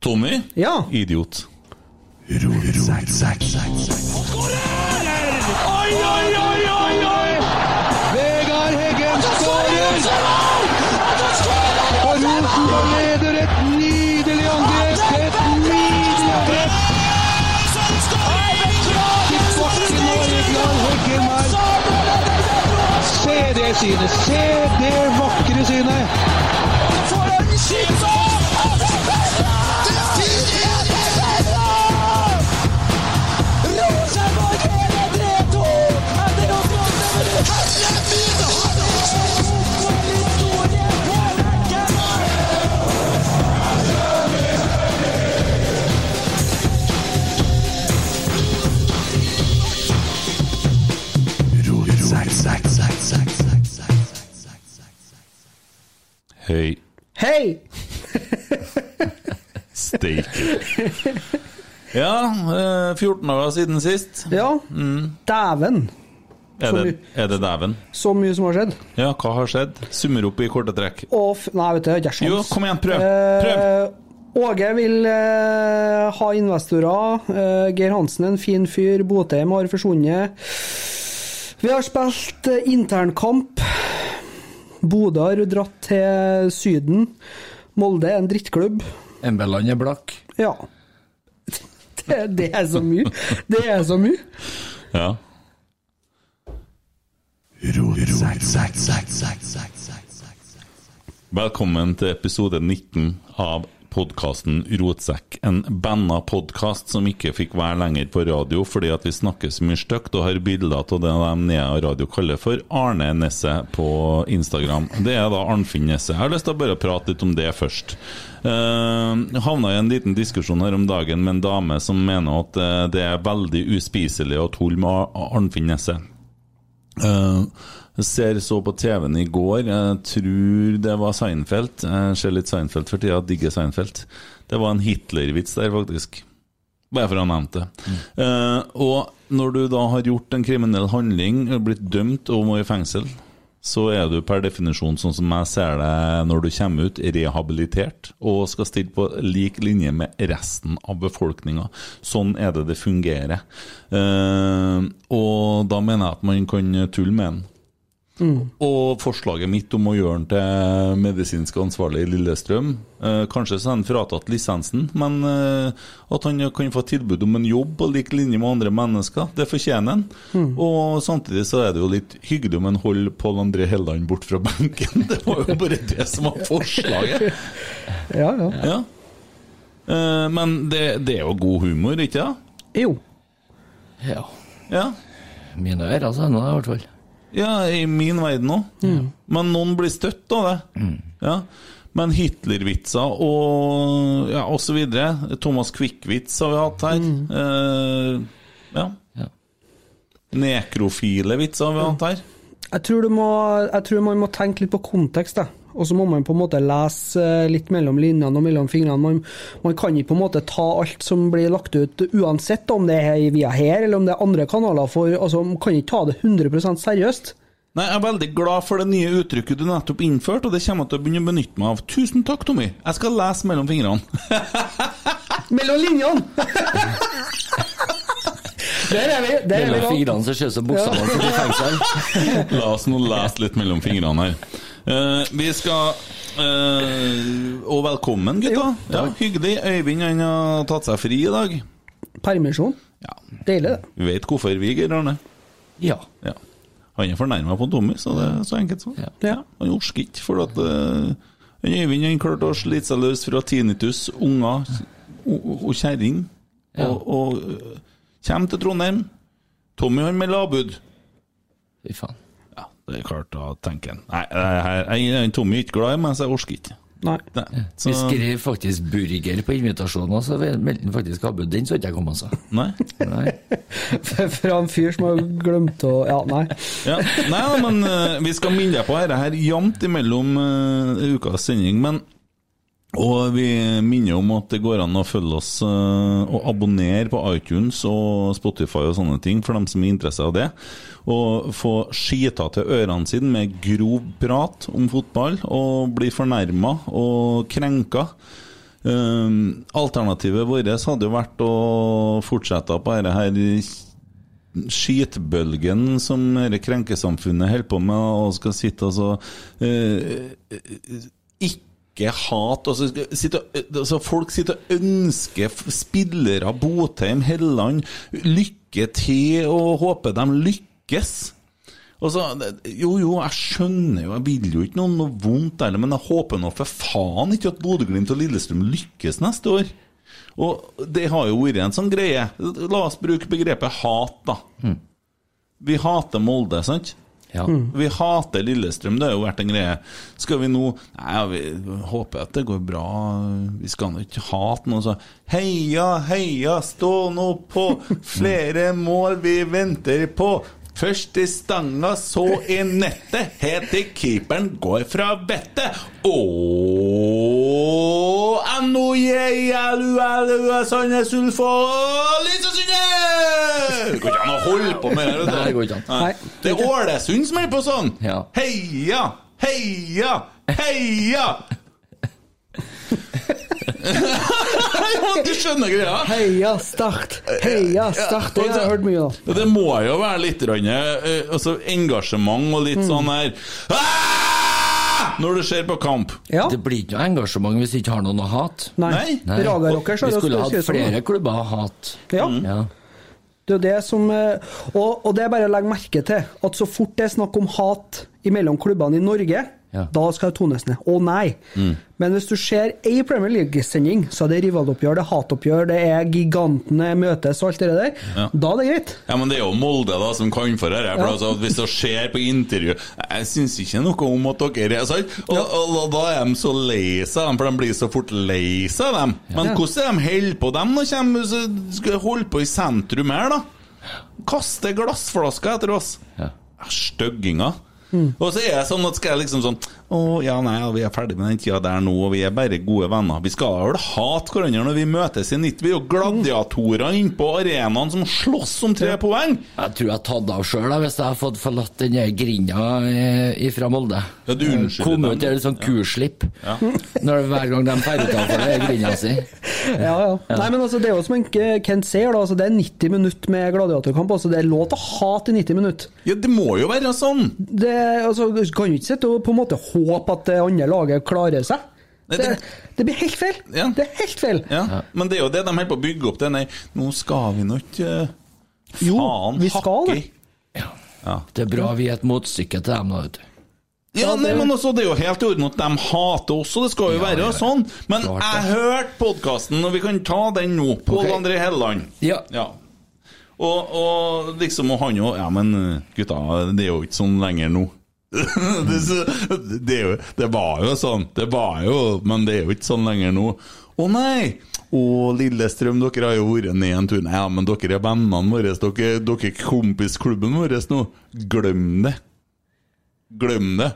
Tommy? Ja. Idiot. Oi, oi, oi, oi, oi! Vegard Heggen skårer! Og Rosenborg leder et nydelig angrep! Et nydelig angrep! Heggen her. Se det synet! Se det Ja, eh, 14 dager siden sist. Ja, dæven. Er det, er det dæven? Så mye som har skjedd. Ja, hva har skjedd? Summer opp i korte trekk. Og Nei, vet du, jeg har sjans. Jo, kom igjen, prøv. Eh, Åge vil eh, ha investorer. Eh, Geir Hansen en fin fyr. Botheim har forsvunnet. Vi har spilt eh, internkamp. Bodø har dratt til Syden. Molde er en drittklubb. Embeland er blakk. Ja. Det, det er så mye. Det er så mye. Ja. Velkommen til episode 19 av podkasten Rotsekk. En banna podkast som ikke fikk være lenger på radio fordi at vi snakker så mye stygt og har bilder av det de Nea Radio kaller for Arne Nesse på Instagram. Det er da Arnfinn Nesse. Jeg har lyst til å bare prate litt om det først. Uh, havna i en liten diskusjon her om dagen med en dame som mener at eh, det er veldig uspiselig å tulle med Ar- Arnfinn Nesse. Eh, jeg ser så på TV-en i går, jeg tror det var Seinfeld. Jeg ser litt Seinfeld for tida, digger Seinfeld. Det var en Hitler-vits der, faktisk. Bare for å ha nevnt det. Eh, og når du da har gjort en kriminell handling, blitt dømt og må i fengsel, så er du per definisjon, sånn som jeg ser det når du kommer ut, rehabilitert og skal stille på lik linje med resten av befolkninga. Sånn er det det fungerer. Eh, og da mener jeg at man kan tulle med den. Og forslaget mitt om å gjøre den til medisinsk ansvarlig i Lillestrøm eh, Kanskje så er han fratatt lisensen, men eh, at han kan få tilbud om en jobb på lik linje med andre mennesker, det fortjener han. Og samtidig så er det jo litt hyggelig om en holder Pål André Helland bort fra benken. Det var jo bare det som var forslaget. Ja, ja. Ja. Eh, men det, det er jo god humor, ikke det? Jo. Ja. Ja. Mine ører altså, noe, i hvert fall. Ja, i min verden òg. Men noen blir støtt av det. Ja. Men Hitler-vitser og ja, og så videre. Thomas Quick-vits har vi hatt her. Eh, ja. Ja. Nekrofile vitser har vi hatt her. Jeg tror, du må, jeg tror man må tenke litt på kontekst, da. Og så må man på en måte lese eh, litt mellom linjene og mellom fingrene. Man, man kan ikke på en måte ta alt som blir lagt ut, uansett om det er via her eller om det er andre kanaler. For, altså, Man kan ikke ta det 100 seriøst. Nei, Jeg er veldig glad for det nye uttrykket du nettopp innførte, og det kommer jeg til å begynne å benytte meg av. Tusen takk, Tommy. Jeg skal lese mellom fingrene. Mellom linjene! Der er vi. Der er vi da. fingrene så ser det ut som bokstavene sitter i fengsel. La oss nå lese litt mellom fingrene her. Uh, vi skal uh, Og velkommen, gutta. Ja, hyggelig. Øyvind han har tatt seg fri i dag. Permisjon. Ja, Deilig, det. Vi vet hvorfor vi, Geir Arne. Ja. Ja. Han er fornærma på Tommy, så det er så enkelt sånn. Ja. Ja. Han orker ikke, for at uh, Øyvind han klarte å slite seg løs fra tinnitus, unger og, og kjerring, Ja. og, og kommer til Trondheim. Tommy han melder avbud. Fy faen. Ja, det er klart, da tenker han Nei, jeg, jeg, jeg, Tommy er ikke glad i meg, så jeg orker ikke. Nei. Nei. Vi skrev faktisk burger på invitasjonen, og så meldte han faktisk avbud. Den så ikke jeg komme, altså. Nei. Nei. Fra en fyr som har glemt å Ja, nei. Ja. Nei, men uh, vi skal minne deg på dette her jevnt imellom uh, ukas sending. Men og vi minner om at det går an å følge oss eh, og abonnere på iTunes og Spotify og sånne ting, for dem som er interessert av det. Og få skita til ørene sine med grov prat om fotball, og bli fornærma og krenka. Um, alternativet vårt hadde jo vært å fortsette på dette her skitbølgen som dette krenkesamfunnet holder på med, og skal sitte og så eh, hat altså, skal sitte, og- altså, Folk sitter og ønsker spillere, Botheim, Helland, lykke til og håper de lykkes. Og så, jo, jo, jeg skjønner jo, jeg vil jo ikke noe, noe vondt heller, men jeg håper nå for faen ikke at Bodø-Glimt og Lillestrøm lykkes neste år. Og det har jo vært en sånn greie. La oss bruke begrepet hat, da. Vi hater Molde, sant? Ja. Vi hater Lillestrøm, det har jo vært en greie. Skal vi nå Nei, ja, vi håper at det går bra. Vi skal nå ikke hate noe så Heia, heia, stå nå på! Flere mål vi venter på! Først i stanga, så i nettet. Helt til keeperen går fra vettet. Ååå N-O-J-L-U-L-U Sandnes Ulf og Lysesundet! Det går ikke an å holde på med det. Nei, det går ikke an. Nei. Det er Ålesund som er på sånn! Ja. Heia, heia, heia! du skjønner greia? Heia Start! Heia Start! Det har jeg hørt mye av. Det må jo være litt grann, eh, altså engasjement og litt sånn her «Ah!» Når du ser på kamp. Ja. Det blir ikke noe engasjement hvis vi ikke har noen å hate. Nei. Nei. Vi skulle hatt flere klubber å hate. Ja. Ja. Det er det som eh, og, og det er bare å legge merke til at så fort det er snakk om hat mellom klubbene i Norge, Ja. da skal det tones ned. Å nei! Men hvis du ser ei Premier League-sending, så er det rivaloppgjør, det er hatoppgjør, det er gigantene møtes og alt det der, Ja. da er det greit. Ja, men det er jo Molde da som kan for dette. Ja. altså, hvis du ser på intervju Jeg syns ikke noe om at dere er sant? Og, og, og da er de så lei seg, for de blir så fort lei seg, dem. Men hvordan er de holder på, dem? Nå de skal de holde på i sentrum her, da? Kaste glassflasker etter oss. Ja. Stygginger. Og så er jeg sånn at skal jeg liksom sånn Å ja, nei, vi er ferdig med den tida der nå, og vi er bare gode venner. Vi skal vel hate hverandre når vi møtes i nytt. Vi er jo gladiatorer inne på arenaen som slåss om tre poeng. Jeg tror jeg har tatt av sjøl hvis jeg har fått forlatt den grinda eh, fra Molde. Ja, du unnskylder Kom dem. ut i et sånt kursslipp Når hver gang de drar utenfor grinda si. Ja, ja. Nei, men altså, Det er jo som en Kent sier, da, altså, det er 90 minutter med gladiatorkamp. Altså, det er lov til å hate i 90 minutter. Ja, det må jo være sånn. Det, altså, kan jo ikke sitte og på en måte håpe at det andre laget klarer seg. Det, det- det blir helt feil. Ja. Det er helt feil. Ja, Men det er jo det de holder på å bygge opp. Det Nei, nå skal vi nå ikke eh, Jo, Faen, vi skal hakke det. Ja. Det er bra vi er et motstykke til dem, da, vet du. Ja, nei, men også, Det er jo helt i orden at de hater oss, og det skal jo Ja, være ja, ja. sånn. Men Klart jeg hørte podkasten, og vi kan ta den nå. Pål okay. André Helleland. Ja. Og, og liksom, og han jo Ja, men eh, gutta, det er jo ikke sånn lenger nå. det, jo, det var jo sånn, det var jo, men det er jo ikke sånn lenger nå. Å nei! Å, Lillestrøm, dere har jo vært ned en tur. Nei, ja, men dere er vennene våre. Dere, dere er kompisklubben vår nå. Glem det. Glem det.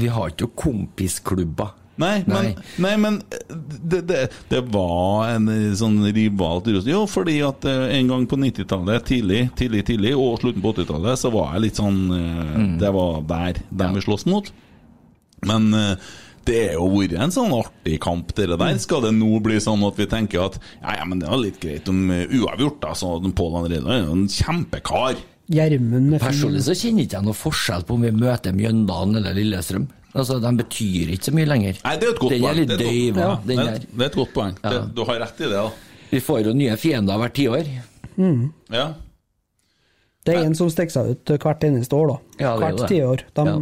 Vi har ikke noen kompisklubber. Nei, men, Nei. nei, men det, det, det var en eh, sånn rival til oss. Jo, fordi at eh, en gang på 90-tallet, tidlig, tidlig, tidlig, og slutten på 80-tallet, så var jeg litt sånn mm. Det var der de vi sloss mot. Men eh, det er jo vært en sånn artig kamp, det der. Skal det nå bli sånn at vi tenker at ja, ja, men det var litt greit om eh, uavgjort, da. Så Pål André er jo en kjempekar. Gjermund er. Personlig så kjenner ikke jeg noe forskjell på om vi møter Mjøndalen eller Lillestrøm. Altså, De betyr ikke så mye lenger. Nei, det er et godt Den poeng. er litt er godt- ja. den er- der. det er et godt poeng. Det, du har rett i det, da. Vi får jo nye fiender hvert tiår. Ja. Det er en som stikker seg ut hvert eneste år, da. Ja, er hvert tiår. De- Ja.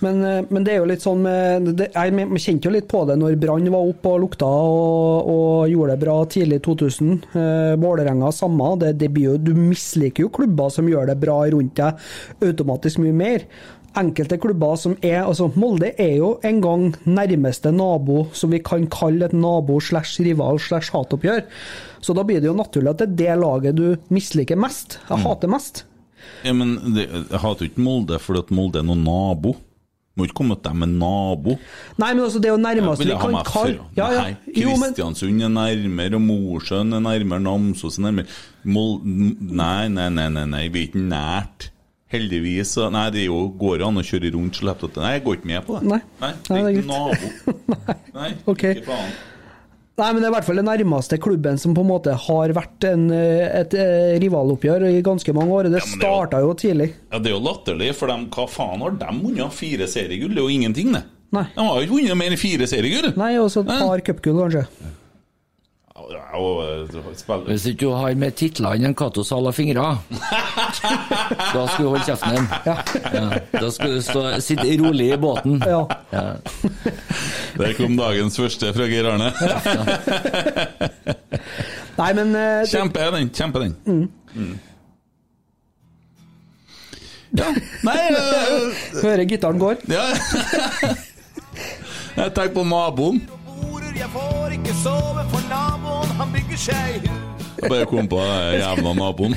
Men, eh, men det er jo litt sånn med det, Jeg kjente jo litt på det når Brann var oppe og lukta og, og gjorde det bra tidlig i 2000. Eh, Vålerenga samme. Det, det blir jo, du misliker jo klubber som gjør det bra rundt deg automatisk mye mer. Enkelte klubber som er altså Molde er jo en gang nærmeste nabo som vi kan kalle et nabo slash rival slash hatoppgjør. Så da blir det jo naturlig at det er det laget du misliker mest. Jeg Mm. hater mest. Ja, men det, Jeg hater jo ikke Molde fordi at Molde er noen nabo. Må ikke komme at de er nabo. Nei, men altså, det er jo nærmest vi kan kalle ja, ja. Kristiansund er nærmere, og Mosjøen er nærmere, Namsos er nærmere Mol Nei, nei, nei, nei, nei, vi er ikke nært. Heldigvis. Nei, det jo, går an å kjøre rundt at Nei, jeg går ikke med på det. Nei. nei Nei, det er ikke nabo. Nei, Ok. ikke faen. Nei, men det er i hvert fall den nærmeste klubben som på en måte har vært en, et, et eh, rivaloppgjør i ganske mange år. Det Ja, det starta jo- jo tidlig. Ja, Det er jo latterlig, for dem, hva faen har de vunnet? Fire seriegull? Det er jo ingenting, det. Nei. De har jo ikke vunnet mer enn fire seriegull. Nei, og så et Nei. par cupgull, kanskje. Ja, og, eh, spiller- Hvis ikke du har med titlene enn Cato Sala fingre, da skal du holde kjeften din. Ja. Da skal du stå, sitte rolig i båten. Ja. Ja. Der kom dagens første fra Geir Arne. Nei, men uh, Kjempe den. Kjempe den. Mm. Ja. Nei uh, hører gitaren går. Ja. Jeg tenker på naboen. Jeg får ikke sove, for bygger seg hus. Jeg bare kom på den jævla naboen.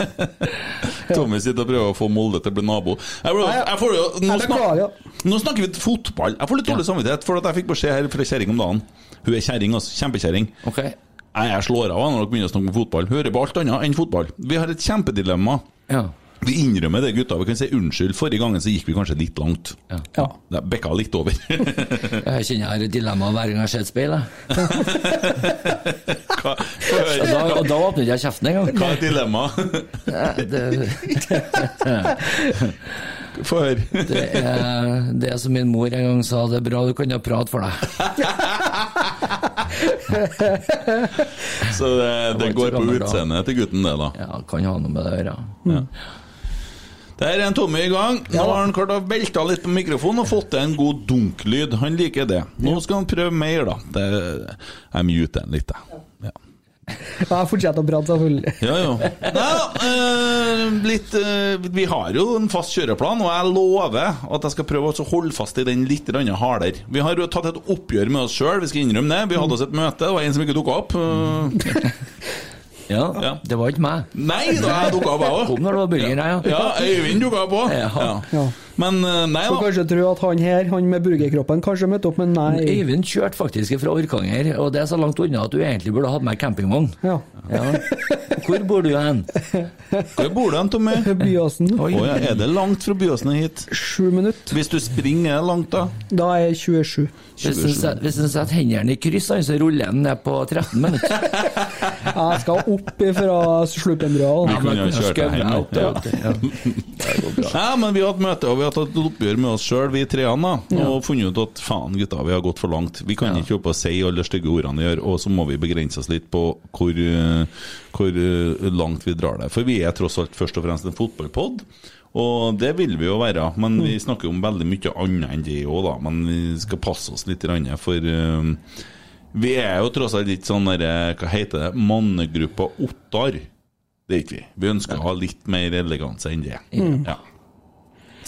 Tommy sitter og prøver å få Molde til å bli nabo. Jeg, ble, jeg får nå, snak, nå snakker vi fotball. Jeg får litt dårlig samvittighet, for at jeg fikk beskjed her fra kjerring om dagen. Hun er kjerring, altså. Kjempekjerring. Okay. Jeg slår av når dere begynner å snakke om fotball. Hører på alt annet enn fotball. Vi har et kjempedilemma. Ja. Vi innrømmer det, gutta. Vi kan si unnskyld. Forrige gangen så gikk vi kanskje litt langt. Ja. Det bekka litt over. Jeg kjenner jeg har et dilemma hver gang jeg ser et speil. jeg. Og da, og da åpner ikke jeg kjeften engang. Hva er dilemmaet? Ja, Det, Få høre. det, er, det er som min mor en gang sa, det er bra du kan ha prat for deg. Så det, det ikke går på utseendet til gutten, det, da. Ja, kan ha noe med det å gjøre. Der er en Tommy i gang. Nå har han klart å velte litt på mikrofonen og fått til en god dunklyd. Han liker det. Nå skal han prøve mer, da. Det, jeg muter den litt, jeg. Ja. Ja, fortsett å prate, selvfølgelig. Ja, ja. Nei, eh, litt, øh, vi har jo en fast kjøreplan, og jeg lover at jeg skal prøve å holde fast i den litt hardere. Vi har jo tatt et oppgjør med oss sjøl, vi skal innrømme det. Vi hadde oss et møte, det var en som ikke dukka opp. Ja, Ja. det var ikke meg. Nei, da jeg dukka opp, jeg Kom òg. når det var jeg, ja. Ja, Øyvind dukka opp òg. Ja. Men eh, nei Får da. kanskje tro at han her, han med burgerkroppen, kanskje møtte opp, men nei. Øyvind kjørte faktisk fra Orkanger, og det er så langt unna at du egentlig burde hatt med campingvogn. Ja. Ja. Hvor bor du hen? Hvor bor du hen, Tommy? Byåsen. Å ja, er det langt fra Byåsen hit? Sju minutter. Hvis du springer, er langt, da? Da er jeg 27. Hvis en set- hvis en setter hendene i kryss, så ruller den ned på 13 minutter. Jeg skal opp fra Sluppenbrua. Vi kunne ha kjørt deg hjem. opp Ja. du. Men vi har hatt møte, og vi har tatt et oppgjør med oss sjøl, vi treene, da. Og funnet ut at faen, gutta, vi har gått for langt. Vi kan ikke oppe og si alle de stygge ordene vi gjør, og så må vi begrense oss litt på hvor, eh, hvor eh, langt vi drar det. For vi er tross alt først og fremst en fotballpod. Og det vil vi jo være, men vi snakker om veldig mye annet enn det òg, da. Men vi skal passe oss litt, for eh, vi er jo tross alt litt sånn derre, hva heter det, mannegruppa Ottar. Det er ikke vi. Vi ønsker å ha litt mer eleganse enn det. Ja.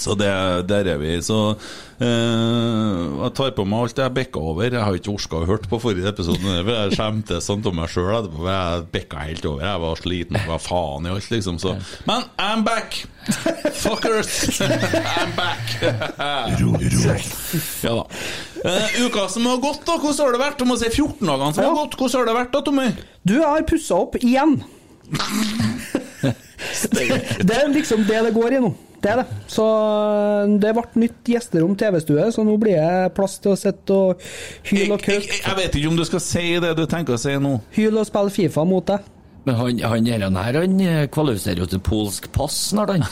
Så det, der er vi. Så eh, jeg tar på meg alt jeg bikka over. Jeg har ikke orka å høre på forrige episode, for jeg skjemtes sånn om meg sjøl etterpå. Jeg bikka helt over. Jeg var sliten, hva faen i alt, liksom. Så. Men I'm back! Fuckers! I'm back! ja da. Eh, uka som har gått, da. Hvordan har det vært? Du må si 14 dagene som har gått. Hvordan har det vært, da, Tommy? Du, jeg har pussa opp igjen. det er liksom det det går i nå. Det er det. Så øh, det ble nytt gjesterom, TV-stue, så nå blir det plass til å sitte og hyle og jeg, jeg, jeg vet ikke om du skal si det du tenker å si nå. Hyle og spille Fifa mot deg. Men han, han her, han her han eh, kvalifiserer jo til polsk pass snart, han.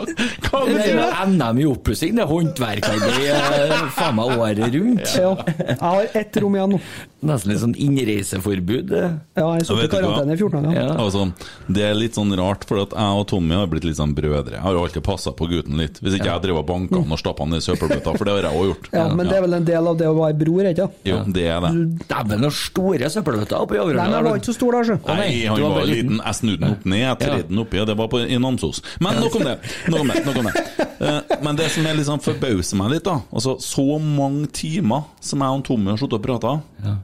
Hva betyr det? er NM i oppussing, det er håndverkarbeid eh, faen meg året rundt. Ja. Jeg har ett rom igjen nå. Nesten litt sånn innreiseforbud. Ja, jeg satt i vet karantene i 14 dager. Ja. Altså, det er litt sånn rart, for at jeg og Tommy har blitt litt sånn brødre. Jeg har jo alltid passa på gutten litt. Hvis ikke jeg drev og banka han og stappa han i søppelbøtta, for det har jeg òg gjort. Ja, men det er vel en del av det å være bror, ikke sant? Jo, det er det. Dæven, noen store søppelbøtter oppi Nei, men jeg var ikke så stor da, sjø. Nei, Nei, han var var liten. liten. Jeg snudde den opp ned, jeg tredde den oppi, og det var på, i Namsos. Men nok om det. Nok om det, nok om det. Eh, Men det som liksom forbauser meg litt, da Altså, så mange timer som jeg og Tommy har sittet og prata,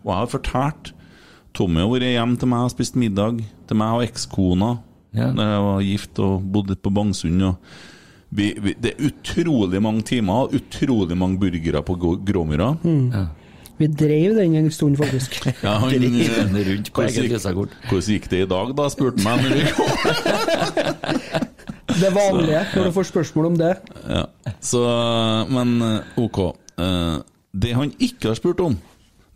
og jeg har fortalt Tommy har vært hjemme til meg og spist middag, til meg og ekskona, Ja. da jeg var gift og bodde på Bangsund. og vi, vi, det er utrolig mange timer, utrolig mange burgere på Gråmyra. Mm. Ja. Vi dreiv den en stund, faktisk. Ja, han, Drivende rundt på hvordan eget gikk- visakort. Hvordan gikk det i dag, da? spurte han meg når vi kom. Det vanlige når du får spørsmål om det. Ja. Så, men eh, ok. Eh, Det han ikke har spurt om,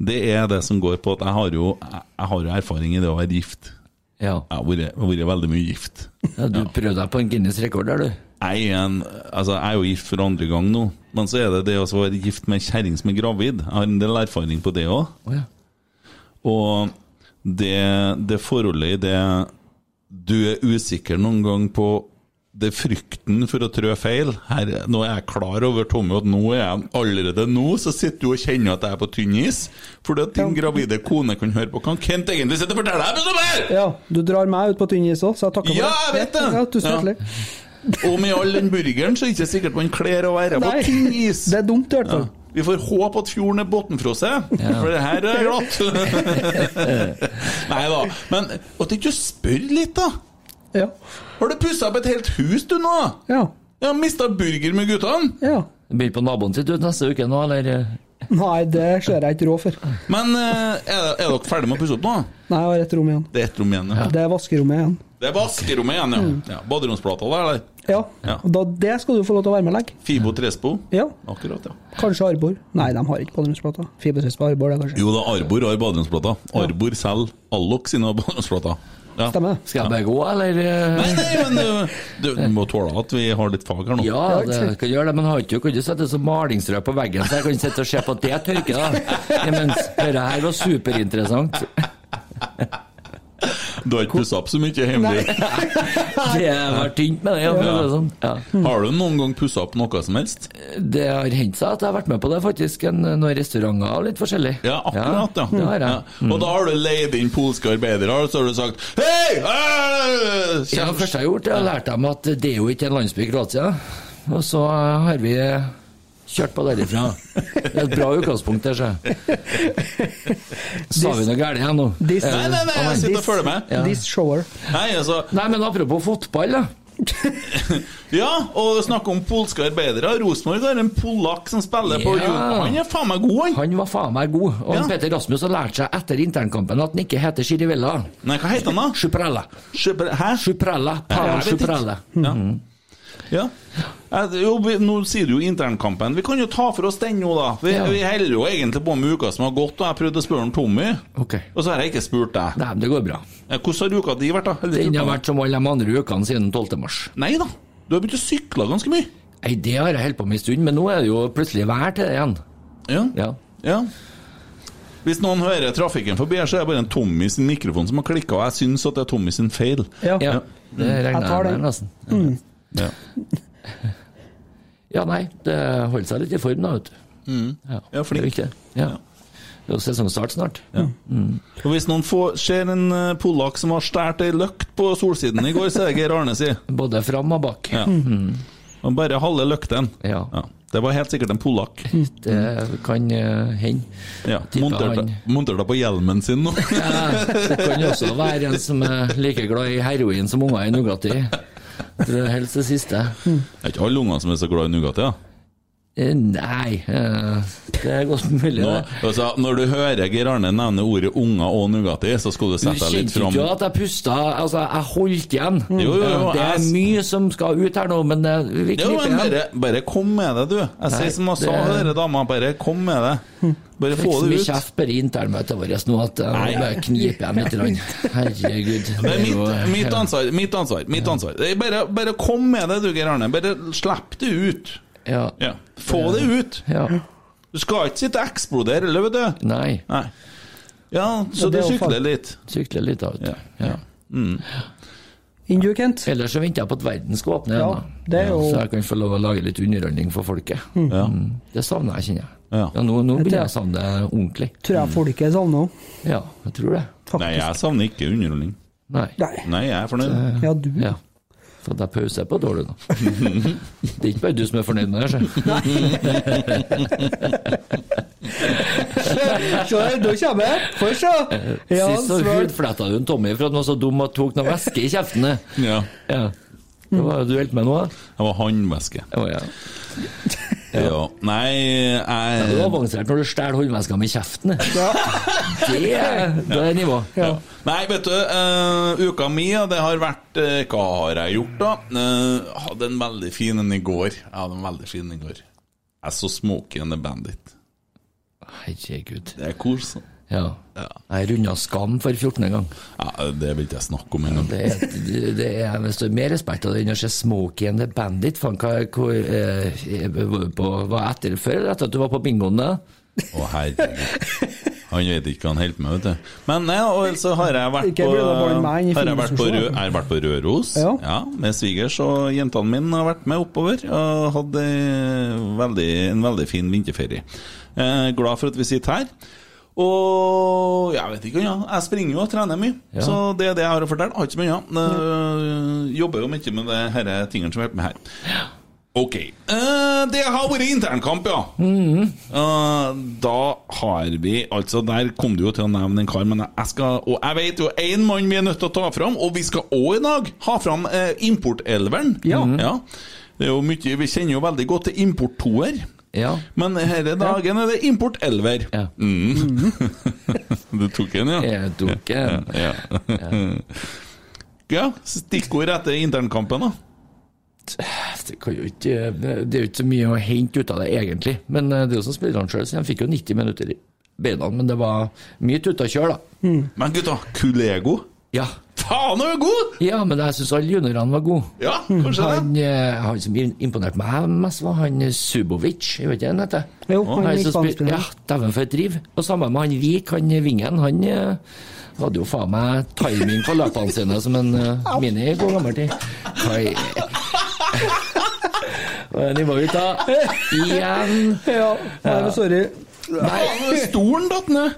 det er det som går på at jeg har jo, jeg, har jo erfaring i det å være gift. Ja. Jeg har vært, veldig mye gift. ja du prøvde deg på en Guinness rekord der, du. Jeg er, en, altså jeg er jo gift for andre gang nå, men så er det det å være gift med ei kjerring som er gravid. Jeg har en del erfaring på det òg. Oh, ja. Og det, det forholdet i det Du er usikker noen gang på det er frykten for å trø feil. Her, nå er jeg klar over, Tommy, at nå er jeg allerede nå så sitter du og kjenner at jeg er på tynn is. Fordi at din gravide kone kan høre på hva Kent egentlig sitter og forteller deg! Kristoffer! Ja, du drar meg ut på tynn is òg, så jeg takker for Ja, jeg vet det! Ja, tusen Ja. Og med all den burgeren så er det ikke sikkert man kler å være på tynn is. det er dumt i hvert fall. Ja. Vi får håpe at fjorden er bunnfrosset, for det her er glatt. Nei da. Men at ikke du spør litt, da? Ja. Har du pussa opp et helt hus, du nå? Ja. Ja, Mista burger med guttene? ja. Blir på naboen sitt ut neste uke nå, eller? Nei, det ser jeg ikke råd for. Men eh, er, er dere ferdige med å pusse opp nå? Nei, jeg har et rom igjen. Det er ett rom igjen. Ja. Det er vaskerommet igjen. Det er vaskerommet igjen, ja. ja Baderomsplata der, eller? Ja. Ja. Da, det skal du få lov til å være med og legge. Fibo Trespo? Ja. Akkurat, ja. Kanskje Arbor. Nei, de har ikke baderomsplata. Fibo Trespo Arbor, det, kanskje. Jo da, Arbor har baderomsplata. Arbor selger Allok sine baderomsplater. Ja. Stemmer? Skal jeg bare gå, eller? eh? Nei, nei, men uh, du, du må tåle at vi har litt fag her nå. Ja, det kan gjøre det, men har ikke kan ikke sette så malingsrød på veggen, så jeg kan sitte og se på at det tørker, da. Mens dette her var superinteressant. Du har ikke pussa opp så mye hemmelig. Det har vært tynt med det. Ja. Sånn. Ja. Har du noen gang pussa opp noe som helst? Det har hendt seg at jeg har vært med på det, faktisk. Noen restauranter og litt forskjellig. Ja, akkurat, ja. Det har jeg. Ja. Og da har du leid inn polske arbeidere, og så har du sagt Hei! øh, Ja, det første jeg har gjort, er å lære dem at det er jo ikke en landsby i Kroatia. Og så har vi kjørt på derifra. Det er et bra utgangspunkt, det, ser Sa vi noe galt igjen nå? This- Nei, nei, nei, jeg sitter og følger med. Ja. This shower. Nei, altså Nei, men apropos fotball, da. Ja, og snakke om polske arbeidere. Rosenborg har en polakk som spiller på Ja. Han er faen meg god, han. Han var faen meg god. Og Ja. Peter Rasmus har lært seg etter internkampen at han ikke heter Chirivella. Nei, hva heter han da? Schuprella. Hæ? Chuprella. Ja, Paolo jeg vet ikke. Chuprella. Ja. Jo, vi, nå sier du jo internkampen. Vi kan jo ta for oss den nå, da. Vi, Ja. vi holder jo egentlig på med uka som har gått, og jeg prøvde å spørre om Tommy. Okay. Og så har jeg ikke spurt deg. Nei, men det går bra. Eh, Hvordan har uka di vært, da? Eller Den har vært som alle de andre ukene siden 12. mars. Nei da. Du har begynt å sykle ganske mye. Nei, det har jeg holdt på med en stund, men nå er det jo plutselig vær til det igjen. Ja. Ja. ja. Hvis noen hører trafikken forbi her, så er det bare en Tommy sin mikrofon som har klikka, og jeg syns at det er Tommy sin feil. Ja. ja. Det regner Jeg tar jeg den. med, nesten. Ja. Ja, nei, det holder seg litt i form, da, vet du. Mm. Ja, flink. Det er viktig. Ja. Det er jo sesongstart snart. Og Hvis noen får, ser en uh, polakk som har stjålet ei løkt på Solsiden i går, så er det Geir Arne si. Både fram og bak. Ja. Og bare halve løkten. Ja. Ja. Det var helt sikkert en polakk. Det kan uh, hende. Ja. Monterte på hjelmen sin nå. Ja, det kan jo også være en som er like glad i heroin som unger i Nugatti. Jeg helst det siste. Det er ikke alle unger som er så glad i Nugatti. Ja. Eh, Nei, eh, det er godt mulig, Nå, altså, når du hører Geir Arne nevne ordet unger og Nugatti, så skal du Du sette deg litt kjente fram. ikke at jeg pusta? Altså, jeg holdt igjen. Jo, jo, jo, det er jeg- mye som skal ut her nå, men eh, vi Jo, kniper igjen. bare, bare kom med det, du. Jeg sier som jeg sa til dere dama, bare kom med det. Bare få det ut. kjeft bare internmøtet vårt nå at jeg bare kniper igjen litt. Herregud. Det er mitt, mitt ansvar. Mitt ansvar. mitt ansvar bare, bare kom med det, du, Geir Arne. Bare slipp det ut. Ja. Ja. Få det ut. ja. Du skal ikke sitte og eksplodere, eller, vet du. Nei. Nei. Ja, så Ja, du det er sykler litt. Sykler litt, da, vet du. Ja. Inn du, Kent. Ellers så venter jeg på at verden skal åpne igjen. ja, jo- Så jeg kan få lov å lage litt underholdning for folket. Ja. Mm. Det savner jeg, kjenner jeg. Ja. nå, nå begynner blir å jeg savne det ordentlig. Tror jeg folket savner òg. Ja, jeg tror det. Nei, jeg savner ikke underholdning. Nei. Nei. Nei, jeg er fornøyd. Ja, du. Ja. Så at jeg pauser på dårlig nå. Det er ikke bare du som er fornøyd med det, sjø. Se, nå kommer jeg. Få se. Ja, Sist så hudfletta du en Tommy for at han var så dum og tok noe væske i kjeften. Ja. Ja. Hva var det du holdt med nå, da? Det var håndvæske. Å, ja. Ja. Nei, Det er jo jeg avansert når du stjeler håndveska med kjeften. Det er, det er nivå. ja. Nei, vet du, uh, uka mi, ja, det har vært uh, Hva har jeg gjort, da? Uh, hadde en veldig fin en i går. Jeg hadde en veldig fin en i går. Jeg så Smokie and the Bandit. Herregud. Det er kos. Ja. Jeg runda Skam for 14. gang. Ja, det vil ikke jeg snakke om engang. Det er, det er det er mer respekt av det enn å se Smokey and the Bandit. Fan, hva, hvor, eh, på, var etter før eller etter at du var på bingoen da? Å, herregud. Han vet ikke hva han holder med, vet du. Men nei, og så har jeg vært på, har jeg vært på. Rø- jeg har vært på Røros Ja. med svigers, og jentene mine har vært med oppover. Og hadde veldig, en veldig fin vinterferie. Eh, glad for at vi sitter her. Og jeg vet ikke, ja. jeg springer jo og trener mye. Ja. Så det er det jeg har å fortelle. Har ikke mye annet. Ja. Jobber jo mye med det her tingene som hjelper meg her. Ok. Uh, det har vært internkamp, ja. Eh, da har vi Altså, der kom du jo til å nevne en kar, men jeg skal Og jeg vet jo én mann vi er nødt til å ta fram, og vi skal òg i dag ha fram eh, importelveren. Ja. ja. Det er jo mye Vi kjenner jo veldig godt til importtoer. Ja. Men denne dagen er det importelver. Ja. Du tok en, ja? Jeg tok en. Ja. ja. Stikkord etter internkampen, da. Det, ikke, det er jo ikke så mye å hente ut av det, egentlig. Men eh, det er jo som spillerne sjøl, så de fikk jo 90 minutter i beina. Men det var mye tutt og kjør, da. Men gutta, Kulego Ja. Faen, han er god! ja, men jeg syns alle juniorene var gode. Ja, kanskje det. Han, eh, han som imponerte meg mest, var han Subovic, jeg vet ikke hva han heter. Jo, han Han som spil- Ja, dæven for et driv. Og sammen med han Vik, han vingen, han eh, hadde jo faen meg timing på løpene sine som en uh, mini i god gammel tid. Nivået ut, da? Igjen. Ja, nei, sorry. Nei, Stolen datt ned.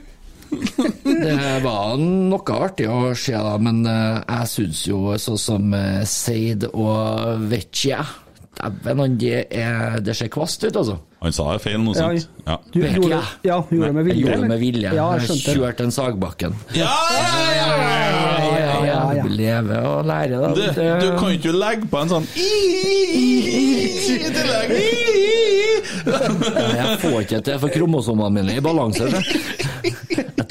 Det var noe artig å se, da, men eh, jeg syns jo sånn som uh, Seid og Vecchia Dæven, han, det, er, det ser kvast ut, altså. Han sa det feil noe sånt. Ja. Du ja. gjorde, jeg. ja, gjorde det med Jeg vilje? gjorde det med vilje. Ja, jeg jeg kjørte en Sagbakken. Ja, ja, ja, ja, ja, ja, ja. ja, ja. Leve og lære, da. Du, Det- du kan ikke legge på en sånn i tillegg. Jeg får ikke til for kromosomene mine i balanse.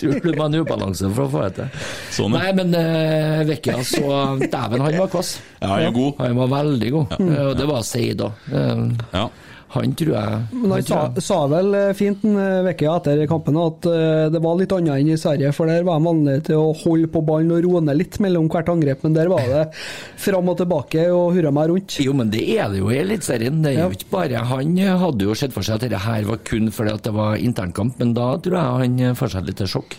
Tror det var en ubalanse for å få det til. Sånn. Nei, men uh, Vecchia, så Dæven, han var kvass. Ja, han var god. Han var veldig god. Ja. Og det var Seid òg. Ja. Han tror jeg Men han han sa, jeg- sa vel eh, fint en eh, uke etter kampen at eh, det var litt annet enn i Sverige, for der var de vanlig til å holde på ballen og roe ned litt mellom hvert angrep, men der var det fram og tilbake og hurra meg rundt. Jo, men det er det jo i Eliteserien. Det er Ja. jo ikke bare Han hadde jo sett for seg at dette her var kun fordi at det var internkamp, men da tror jeg han får seg litt sjokk.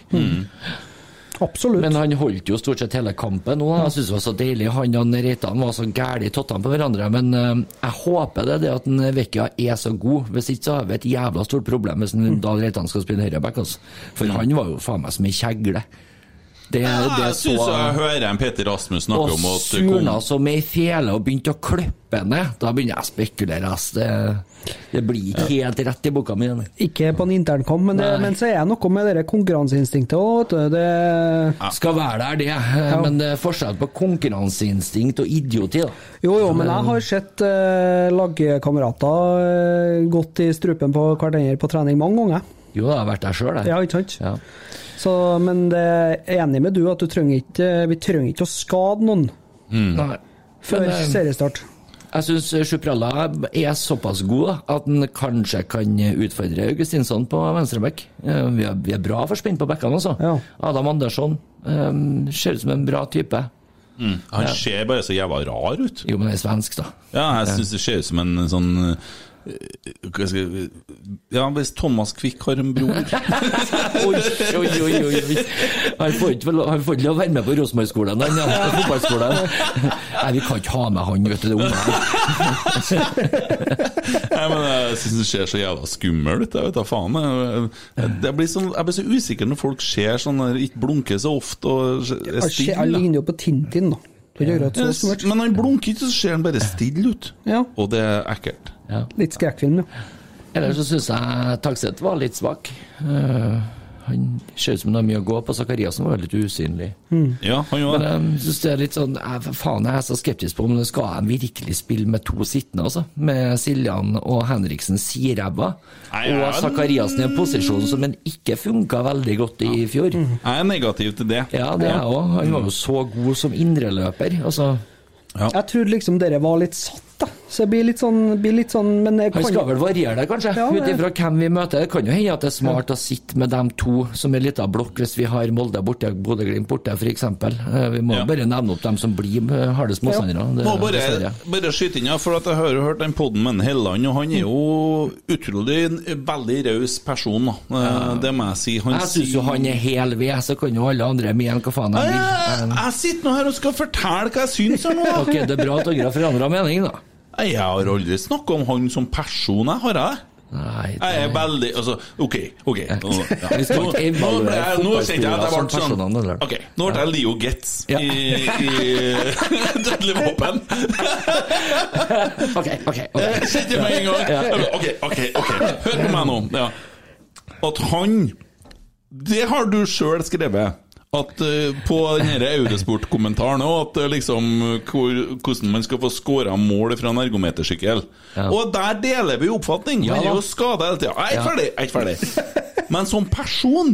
Absolutt. Men han holdt jo stort sett hele kampen nå. Jeg syns det var så deilig. Han og Reitan var så gæli tottene på hverandre. Men eh, jeg håper det, det at Vecchia er så god. Hvis ikke så har vi et jævla stort problem hvis Dahl Reitan skal spille høyreback. Altså. For han var jo faen meg som ei kjegle. Det, det Jeg syns jeg hører en Peter Rasmus snakke om at Og surna som ei fele og begynte å klippe ned. Da begynner jeg å spekulere. Det, det blir ikke helt rett i boka mi. Ikke på en internkamp, men, men så er det noe med det konkurranseinstinktet òg, vet du. Det Skal være der, det. Men det er forskjell på konkurranseinstinkt og idioti. da. Jo, jo, men jeg har sett eh, lagkamerater eh, gått i strupen på hverandre på trening mange ganger. Jo, jeg har vært der sjøl, jeg. Ja, ikke sant? Ja. Så, men det er enig med du at du trenger ikke, vi trenger ikke å skade noen Nei. før Men, eh, seriestart. Jeg syns Sjupralla er såpass god da, at han kanskje kan utfordre Augustinsson på venstreback. Eh, Vi vi er bra for spinn på bekkene, altså. Ja. Adam Andersson um, ser ut som en bra type. Han ser bare så jævla rar ut. Jo, men han er svensk, da. Ja, jeg syns det ser ut som en sånn Ja, hvis Thomas Quick har en bror Oi, oi, oi, oi. Han får ikke vel- han får ikke lov å være med på Rosenborg-skolen, han, ja. Fotballskolen. Nei, vi kan ikke ha med han, vet du, det unge her. Nei, men Jeg syns det ser så jævla skummel ut. Jeg vet da faen. Jeg, jeg, blir sånn, jeg blir så usikker når folk ser sånn der, ikke blunker så ofte og er stille. han ligner jo på Tintin, da. Ja. Men han blunker ikke, så ser han bare stille ut. Ja, Og det er ekkelt. Litt skrekkfilm, ja. Ellers så syns jeg Tagseth var litt svak. Uh, han ser ut som han har mye å gå på. Zakariassen var litt usynlig. Ja, han Men gjør det. jeg synes det er litt sånn jeg, Faen, jeg er så skeptisk på om det skal han virkelig spille med to sittende, altså. Med Siljan og Henriksen siræva. Og Zakariassen i en posisjon som han ikke funka veldig godt i i fjor. Jeg er negativ til det. Ja, det er jeg òg. Han var jo så god som indreløper. Altså, Jeg trodde liksom dere var litt satt da. Så det blir litt sånn, blir litt sånn Men jeg Han skal vel variere det, kanskje, Ja, ut ifra hvem vi møter. Det kan jo hende at det er smart å sitte med dem to som en liten blokk, hvis vi har Molde borte, Bodø-Glimt borte, f.eks. Vi må Ja. bare nevne opp dem som blir eh, hardest motstandere. Ja. Må bare, dessverre. bare skyte inn, ja, for at jeg har jo hørt den podden med Helland, og han er jo utrolig en veldig raus person. Da. Eh, Det må jeg si. Han Jeg syns jo han er hel ved, så kan jo alle andre mene hva faen de jeg, vil. jeg, jeg sitter nå her og skal fortelle hva jeg syns her nå. Ok, det er bra at dere har forandra mening, da. Jeg har aldri snakka om han som person, jeg har jeg? Nei, Jeg er veldig Altså, OK. ok Nå, ja. Nå- nå jeg- Nå kjente jeg at jeg ble sånn? OK, nå ble jeg Leo Getz i, i Dødelig våpen. Ok, ok. ok. Kjente meg en gang. OK, OK, ok hør på meg nå. Ja. At han Det har du sjøl skrevet. At eh, På denne Eurosport-kommentaren òg, at eh, liksom hvor, hvordan man skal få scora mål fra en ergometersykkel. Ja. Og der deler vi oppfatning. Ja Han er jo skada hele tida. Jeg er ikke Ja. ferdig! Jeg er ikke ferdig. Men som person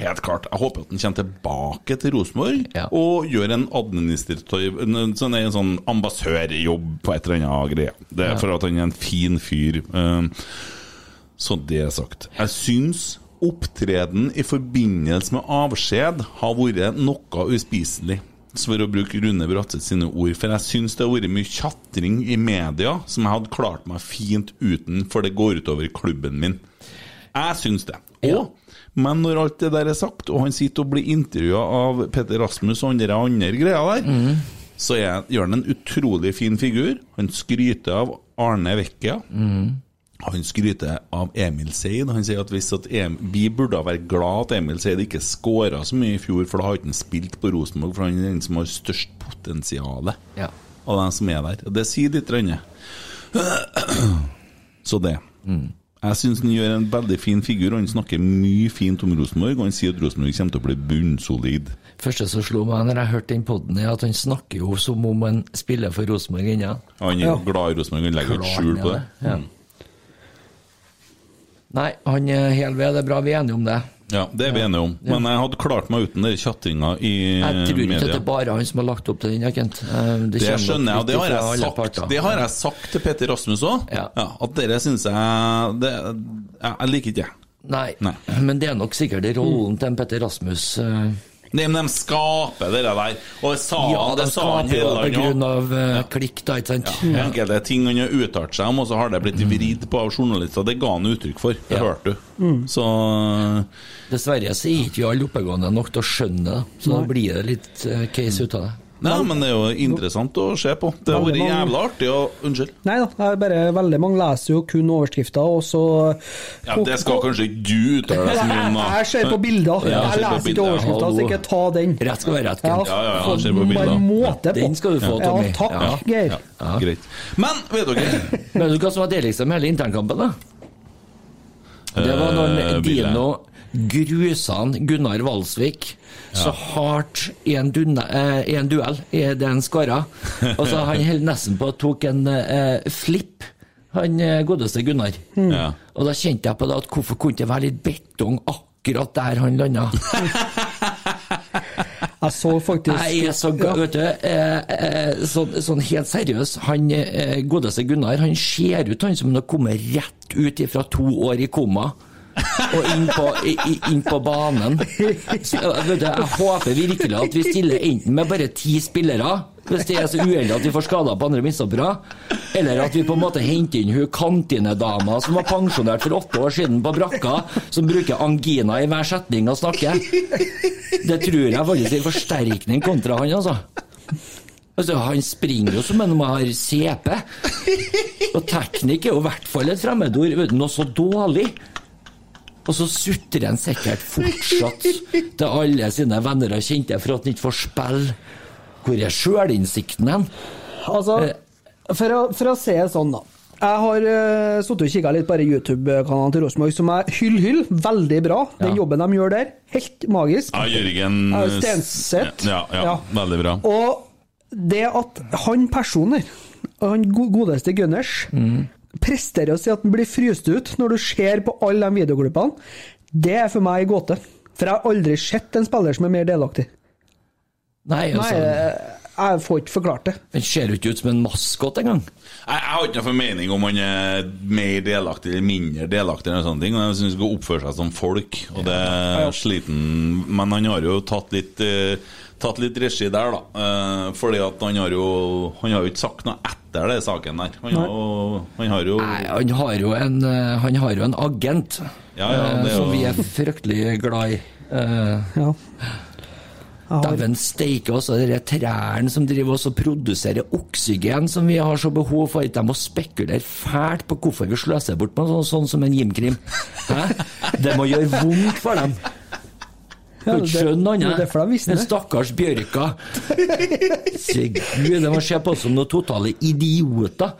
Helt klart. Jeg håper at han kommer tilbake til Rosenborg Ja. og gjør en administrativ en, sånn, en sånn ambassadørjobb på et eller annet greie. Det er for at han er en fin fyr. Um, så det er sagt. Jeg syns opptreden i forbindelse med avskjed har vært noe uspiselig. Så For å bruke Rune Bratseth sine ord. For jeg syns det har vært mye tjatring i media som jeg hadde klart meg fint uten, for det går utover klubben min. Jeg syns det. Og, men når alt det der er sagt, og han sitter og blir intervjua av Petter Rasmus og andre andre greier der, så er, gjør han en utrolig fin figur. Han skryter av Arne Vecchia. Han skryter av Emil Seid. Han sier at hvis at em vi burde være glad at Emil Seid ikke skåra så mye i fjor, for da har ikke han spilt på Rosenborg, for han er den som har størst potensial Ja. av dem som er der. Og Det sier litt. Rønne. Så det. Jeg syns han gjør en veldig fin figur, og han snakker mye fint om Rosenborg. Og han sier at Rosenborg kommer til å bli bunnsolid. første som slo meg når jeg hørte den podden, er at han snakker jo som om han spiller for Rosenborg ennå. Han er jo glad i Rosenborg, han legger ikke skjul på det. Ja. Nei, han er hel ved. Det er bra vi er enige om det. Ja, det er vi enige om. Men jeg hadde klart meg uten den tjatringa i media. Jeg tror ikke at det er bare han som har lagt opp til den, Kent. Det, Det skjønner jeg, og det har jeg sagt, det har jeg sagt til Petter Rasmus òg. Ja. at dere syns jeg det, jeg, liker ikke det. Nei, Nei. men det er nok sikkert rollen til en Petter Rasmus. eh, Nei, men de skaper det der. Og sa, Ja, de sa han skaper det hele på grunn av eh, klikk, da, ikke sant? Enkelte ting han har uttalt seg om, og så har det blitt vridd på av journalister. Det ga han uttrykk for. Det Ja. hørte du. Så Dessverre så er ikke vi alle oppegående nok til å skjønne det, så da blir det litt eh, case ut av det. Nei, men det er jo interessant å se på. Det har vært jævla artig å Unnskyld. Nei da, er bare veldig mange leser jo kun overskrifter, og så Ja, det skal kanskje ikke du uttale deg så mye om, da. Jeg ser på bilder. Ja, jeg jeg leser ikke overskrifter, så ikke ta den. Rett skal være rett, Ja, Kent. Ja, ja, ja, få ser på bilder. måte på. Den skal du få, Tommy. Ja, takk, Ja. Geir. Ja, greit. Men vet dere Men vet du hva som var deiligst med hele internkampen, da? Det var når Eh, jeg- Dino grusa han Gunnar Valsvik så hardt i en, dunne, eh, i en duell i den skåra. Altså, han holdt nesten på å tok en eh, flipp, han eh, godeste Gunnar. Ja. Og da kjente jeg på det at hvorfor kunne det være litt betong akkurat der han landa? Jeg så faktisk Jeg er så ga- vet du, eh, eh, sånn, sånn helt seriøs, han eh, godeste Gunnar, han ser ut han som han har kommet rett ut fra to år i koma. Og inn på, inn på banen. Så, du, jeg håper virkelig at vi stiller enten med bare ti spillere, hvis det er så uheldig at vi får skader på andre midtstoppere, eller at vi på en måte henter inn hun kantinedama som var pensjonert for åtte år siden på brakka, som bruker angina i hver setning og snakker. Det tror jeg faktisk er forsterkning kontra han, altså. Altså, Han springer jo som om han har CP. Og teknikk er jo i hvert fall et fremmedord. Noe så dårlig. Og så sutrer han sikkert fortsatt til alle sine venner og kjente for at han ikke får spille. Hvor er sjølinnsikten hen? Altså, for å, for å se sånn, da. Jeg har uh, sittet og kikka litt på YouTube-kanalen til Rosenborg, som er hyll, hyll. Veldig bra. Den Ja. jobben de gjør der, helt magisk. Ja, Jørgen Ja, Stenseth. Ja, ja, Ja. veldig bra. Og det at han personer, han godeste Gunners, presterer å si at han blir fryst ut når du ser på alle de videoklippene, det er for meg en gåte. For jeg har aldri sett en spiller som er mer delaktig. Nei, Nei, altså jeg Jeg får ikke forklart det. Den ser jo ikke ut som en maskot engang. Jeg, jeg har ikke noen formening om han er mer delaktig eller mindre delaktig, eller sånne ting. Men jeg syns han skal oppføre seg som folk, og det er sliten Men han har jo tatt litt eh, Tatt litt regi der, da. Eh, fordi at han har jo Han har jo ikke sagt noe etter det saken der. Han har jo, han har jo Nei, han har jo en, eh, han har jo en agent Ja, ja, eh, det er som vi er fryktelig glad i. Eh, Ja. Dæven steike altså. de trærne som driver oss og produserer oksygen som vi har så behov for. De må spekulere fælt på hvorfor vi sløser bort på sånn, sånn som en. Hæ? Det må gjøre vondt for dem. Kan ikke skjønne det annet. Den stakkars bjørka. Se, Gud, de må se på oss som noen totale idioter.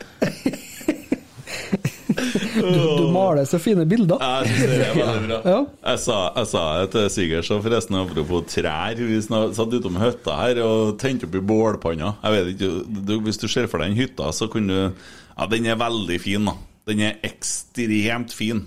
Du, du maler så fine bilder. Jeg synes det er veldig bra. Ja. Jeg sa, jeg sa det til Sigurd, så forresten apropos trær. Vi satt utom hytta her og tente opp i bålpanna. Jeg vet ikke, du, Hvis du ser for deg den hytta, så kunne du Ja, den er veldig fin, da. Den er ekstremt fin.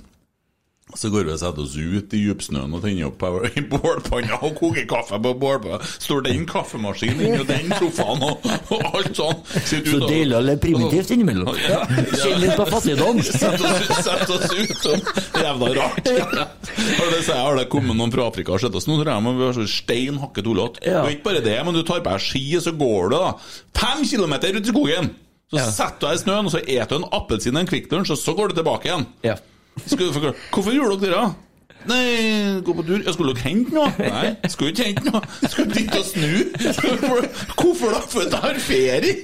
Så går vi og setter oss ut i djupsnøen og tenner opp i bålpanna og koker kaffe på bålpanna. Står den kaffemaskinen inni og den sofaen og, og alt sånn. Sitter Så deler leve primitivt innimellom. Kjenne litt på fattigdom. Sett oss, ut som jævla rart. Har det, jeg, har det kommet noen fra Afrika og sett oss nå, tror jeg, vi har så stein hakket tullete. Ja. Og ikke bare det, men du tar på deg ski, så går du da fem kilometer ut i skogen. Så Ja. setter du deg i snøen, og så eter du en appelsin og en Kvikk Lunsj, og så går du tilbake igjen. Ja. Hvorfor gjorde dere det? Nei, gå på tur. Jeg skulle dere hente noe? Nei, skulle ikke hente noe. Skulle dit og snu. Hvorfor, da? For jeg har ferie.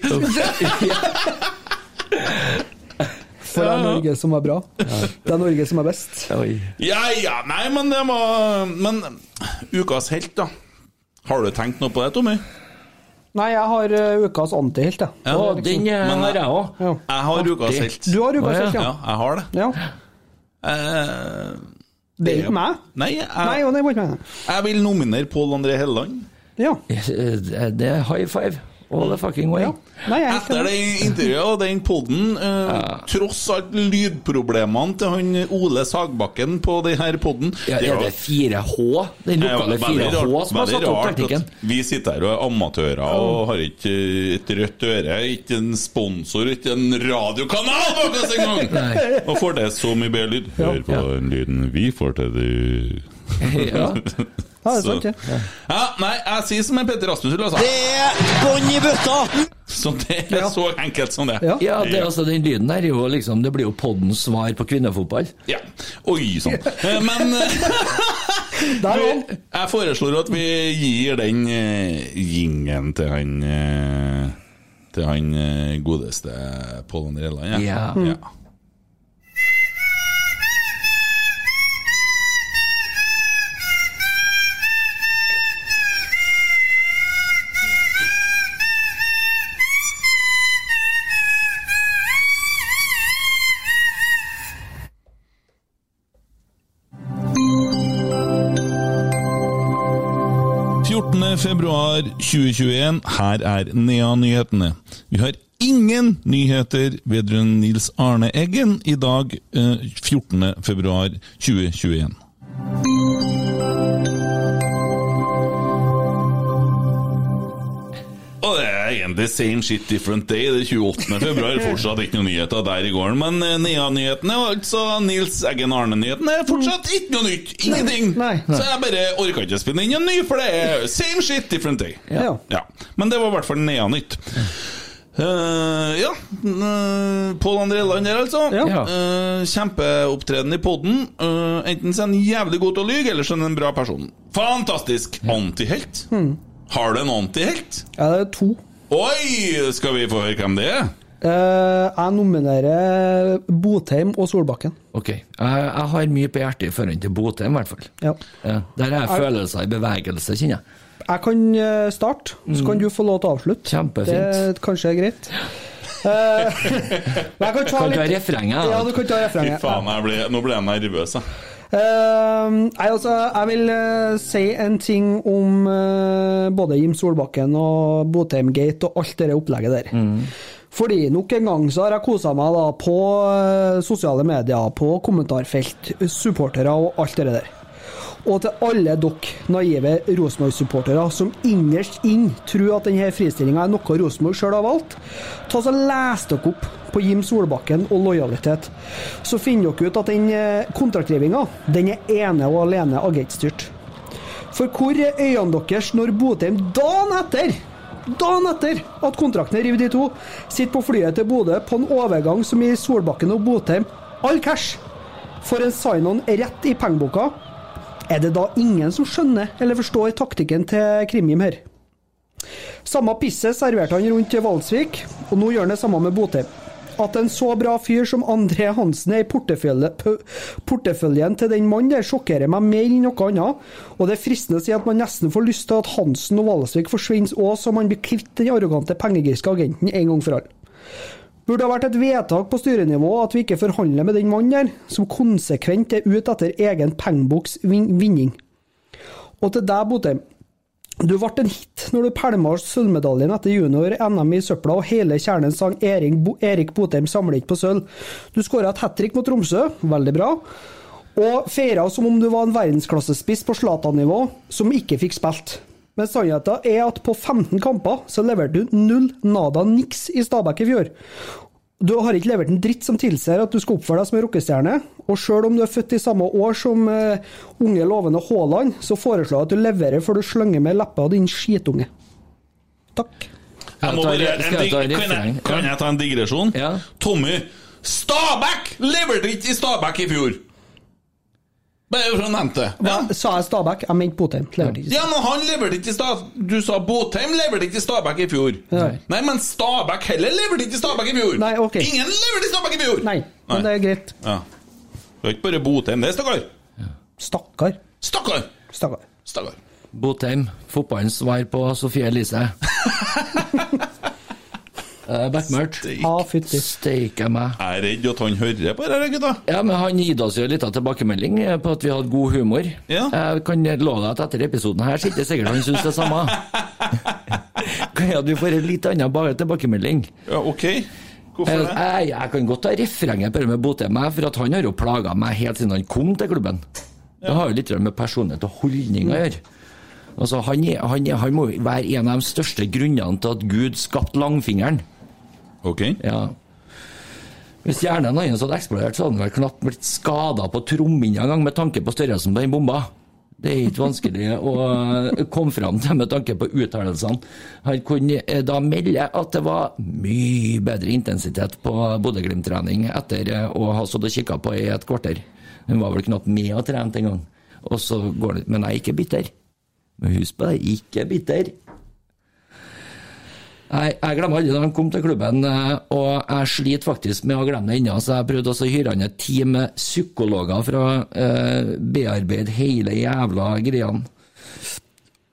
For det er Norge som er bra. Det er Norge som er best. Ja, ja, nei, men det må Men ukas helt, da. Har du tenkt noe på det, Tommy? Nei, jeg har uh, ukas antihelt, jeg. Ja, den eh, har jeg òg. Jeg har ukas helt. Du har ukas helt, Ja, ja. jeg har det. ja. Eh, Det er ikke meg. Nei, Nei, jeg, jo, det var ikke meg. jeg vil nominere Pål André Helleland. Ja. Eh, Det er high five all the fucking way. ja. Nei, er Etter det intervjuet og den poden, tross alt lydproblemene til han Ole Sagbakken på den her poden Ja, er det 4H? Den lokale 4H som har satt opp teknikken? vi sitter her og er amatører og har ikke et rødt øre, ikke en sponsor, ikke en radiokanal bak oss engang! Og får det så mye bedre lyd. Hør på den lyden vi får til, du. Ja. Ja, det er sant, ja. Ja, nei, jeg sier som en Petter Rasmus ville sagt. Det er bånn i bøtta! Så det er så enkelt som det. Ja. ja, det, er altså, den lyden der er jo liksom Det blir jo poddens svar på kvinnefotball. Ja. Oi sann. Eh, Men eh, jeg foreslår at vi gir den gingen jingen til han eh, Til han eh, godeste Pål André Helland. Ja. ja. 14.2.2021, her er NEA-nyhetene. Vi har ingen nyheter vedrørende Nils Arne Eggen i dag, eh, 14.2.2021. igjen the same shit different day. Det er 28. februar, fortsatt ikke noen nyheter der i går. Men eh, Nea-nyhetene, altså Nils Eggen Arne-nyhetene, er fortsatt mm. ikke noe nytt. Ingenting. Nei, nei, nei. Så jeg bare orka ikke å spinne inn en ny, for det er same shit different day. Ja. ja. Men det var i hvert fall Nea-nytt. Uh, ja. Uh, Pål André Land her, altså. Ja. Uh, kjempeopptreden i poden. Uh, enten så er han jævlig god til å lyge, eller så er han en bra person. Fantastisk! Antihelt. Mm. Har du en antihelt? Ja, det er to. Oi! Skal vi få høre hvem det er? Uh, jeg nominerer Botheim og Solbakken. Ok. Jeg, jeg har mye på hjertet i forhold til Botheim, i hvert fall. Ja. Ja, der er følelser i bevegelse, kjenner jeg. Jeg kan eh, starte, så kan du få lov til å avslutte. Mm. Kjempefint. Det kanskje er greit. Eh, men jeg kan ta Kan ta litt refrenget. Ja, du kan ta Fy faen, jeg ble, nå ble jeg nervøs, jeg. Eh, nei, altså, jeg vil uh, si en ting om uh, både Jim Solbakken og Botheim-gate og alt det opplegget der. Fordi nok en gang så har jeg kosa meg da på eh, sosiale medier, på kommentarfelt, supportere og alt det der. Og til alle dere naive Rosenborg-supportere som innerst inn tror at denne fristillinga er noe Rosenborg sjøl har valgt, ta så les dere opp på Jim Solbakken og lojalitet. Så finner dere ut at den eh, den er ene og alene agentstyrt. For hvor er øynene deres når Botheim dagen etter Dagen etter at kontrakten er revet i to, sitter på flyet til Bodø på en overgang som gir Solbakken og Botheim all cash. For en sign-on rett i pengeboka. Er det da ingen som skjønner eller forstår taktikken til Krimjim her? Samme pisset serverte han rundt Valsvik, og nå gjør han det samme med Botheim. At en så bra fyr som André Hansen er i portefølje, porteføljen til den mannen der, sjokkerer meg mer enn noe annet. Og det er fristende å si at man nesten får lyst til at Hansen og Valsvik forsvinner òg, så man blir kvitt den arrogante pengegriske agenten en gang for alle. Burde ha vært et vedtak på styrenivå at vi ikke forhandler med den mannen der, som konsekvent er ute etter egen pengeboks vin vinning. Og til deg, Botheim. Du ble en hit når du pælma sølvmedaljen etter junior-NM i søpla, og hele kjernen sang Bo Erik Botheim samler ikke på sølv. Du skåra et hat trick mot Tromsø, veldig bra, og feira som om du var en verdensklassespiss på Zlatan-nivå, som ikke fikk spilt. Men sannheten er at på 15 kamper så leverte du null nada niks i Stabæk i fjor. Du har ikke levert en dritt som tilsier at du skal oppføre deg som en rockestjerne. Og sjøl om du er født i samme år som uh, unge, lovende Haaland, så foreslår jeg at du leverer før du slenger med leppa, din skitunge. Takk. Jeg må bare, en kan, jeg, kan jeg ta en digresjon? Ja. Tommy Stabæk leverte ikke i Stabæk i fjor! Bare for å nevne det. Ja. Hva sa jeg Stabæk? Jeg mente Botheim. Leverte ikke. ja, men han leverte ikke i Stabæk Du sa Botheim leverte ikke i Stabæk i fjor. Nei. Nei, men Stabæk heller leverte ikke i Stabæk i fjor! Nei, ok. Ingen leverte i Stabæk i fjor! Nei, men det er greit. Ja. Det er ikke bare Botheim, det, stakkar. Stakkar. Stakkar! Stakkar. Stakkar. Botheim, fotballens svar på Sofie Elise. Backmurt. Fytti. Steike meg. Jeg er redd at han hører på det gutta. Ja, men Han gitt oss jo litt av tilbakemelding eh, på at vi hadde god humor. Ja. Jeg kan love deg at etter episoden her sitter sikkert han syns det samme. Kan jeg at vi får en litt annen bare tilbakemelding? Ja, ok. Hvorfor Jeg, det? jeg, jeg kan godt ta refrenget på det med Botheim, for at han har jo plaga meg helt siden han kom til klubben. Det har jo litt med personlighet og holdning å gjøre. Altså, han, er, han, er, han må være en av de største grunnene til at Gud skapte langfingeren. Ok. Ja. Hvis hjernen hans hadde eksplodert, så hadde han vel knapt blitt skada på trommehinna en gang, med tanke på størrelsen på den bomba. Det er ikke vanskelig å komme fram til med tanke på uttalelsene. Han kunne eh, da melde at det var mye bedre intensitet på Bodø-Glimt-trening etter eh, å ha stått og kikka på i et kvarter. Han var vel knapt med og trent en gang. Og så går det, Men jeg er ikke bitter. Men husk på det, ikke bitter. Nei, jeg glemmer aldri da han kom til klubben, eh, og jeg sliter faktisk med å glemme det ennå, så jeg prøvde også å hyre han et team med psykologer for å eh, bearbeide hele jævla greiene.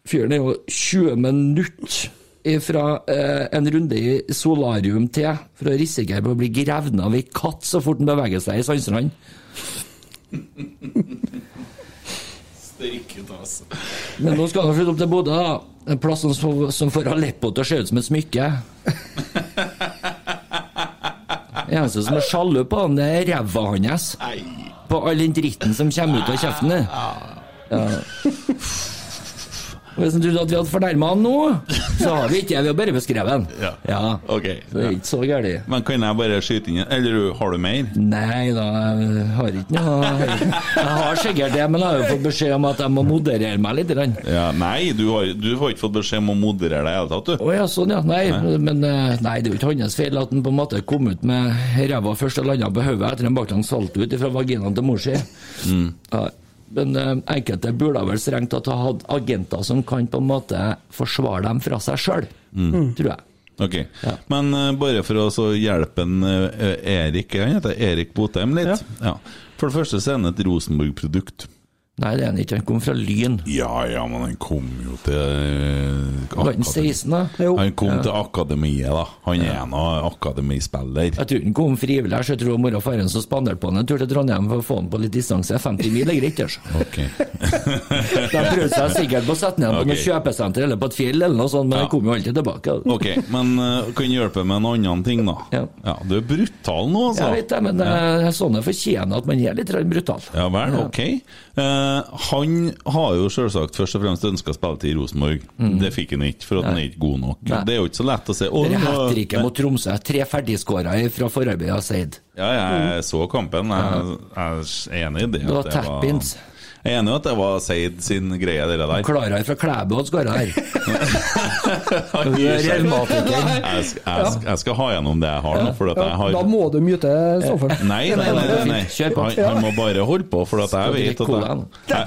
Fyren er jo 20 minutter fra eh, en runde i solarium til for å risikere på å bli grevnet av ei katt så fort han beveger seg i Sandstrand. Men nå skal han flytte opp til Bodø, da. En plass som, som får Aleppo til å se ut som et smykke. Eneste som er sjalu på han, det er ræva hans. På all den dritten som kommer ut av kjeften. Ja. Hvis han trodde at vi hadde fornærma han nå, så har vi ikke. Vi har bare beskrevet han. Ja. Ok. Så det er ikke så galt. Men kan jeg bare skyte inn Eller har du mer? Nei da, jeg har ikke noe Jeg har sikkert det, men jeg har jo fått beskjed om at jeg må moderere meg litt. Ja, nei, du har, du har ikke fått beskjed om å moderere deg i det hele tatt, du. Å ja, sånn ja. Nei, men eh, nei, det er jo ikke hans feil at han på en måte kom ut med ræva først og landa på hodet etter en baklang salt ut fra vaginaen til mor si. Ja, men eh, enkelte burde vel strengt tatt ha hatt agenter som kan på en måte forsvare dem fra seg sjøl, tror jeg. Ok, Men eh, bare for å så hjelpe en, eh, Erik Han heter Erik Botheim litt. Ja. For det første så er han et Rosenborg-produkt. Nei, det er han ikke. Han kom fra Lyn. Ja ja, men han kom jo til eh, Var han 16, da? Jo. Han kom til akademiet, da. Han er en av akademispiller. Jeg tror han kom frivillig. så Jeg tror mor og faren som spanderte på han en tur til Trondheim for å få han på litt distanse. 50 mil er greit. altså. Ok. De prøvde seg sikkert på å sette ned på Ok. noe kjøpesenter eller på et fjell, eller noe sånt, men Ja. han kom jo alltid tilbake. Ok, men uh, kan hjelpe med en annen ting, da. Ja. ja Du er brutal nå, altså. Jeg vet det, men eh, sånne fortjener at man er litt brutal. Ja vel, ok. Eh, han har jo selvsagt først og fremst ønska spilletid i Rosenborg. Det fikk han ikke, for at han er ikke god nok. Mm. Nei. Det er jo ikke så lett å se. Å, Dere hat tricket mot Tromsø. Tre ferdigskåra fra forarbeidet av Seid. Ja, jeg så kampen. Jeg, jeg er enig i det. Det var tappins. var-. Jeg er enig i at det var Seid sin greie, det der. Klara fra Klæbu og skåra her. Er Jeg, skal- jeg, jeg skal ha gjennom det jeg har nå, for at jeg har Da må du mute Stoffer. Nei, nei, nei, nei, nei. Kjør på. Han, han må bare holde på, for at jeg vet at jeg, jeg,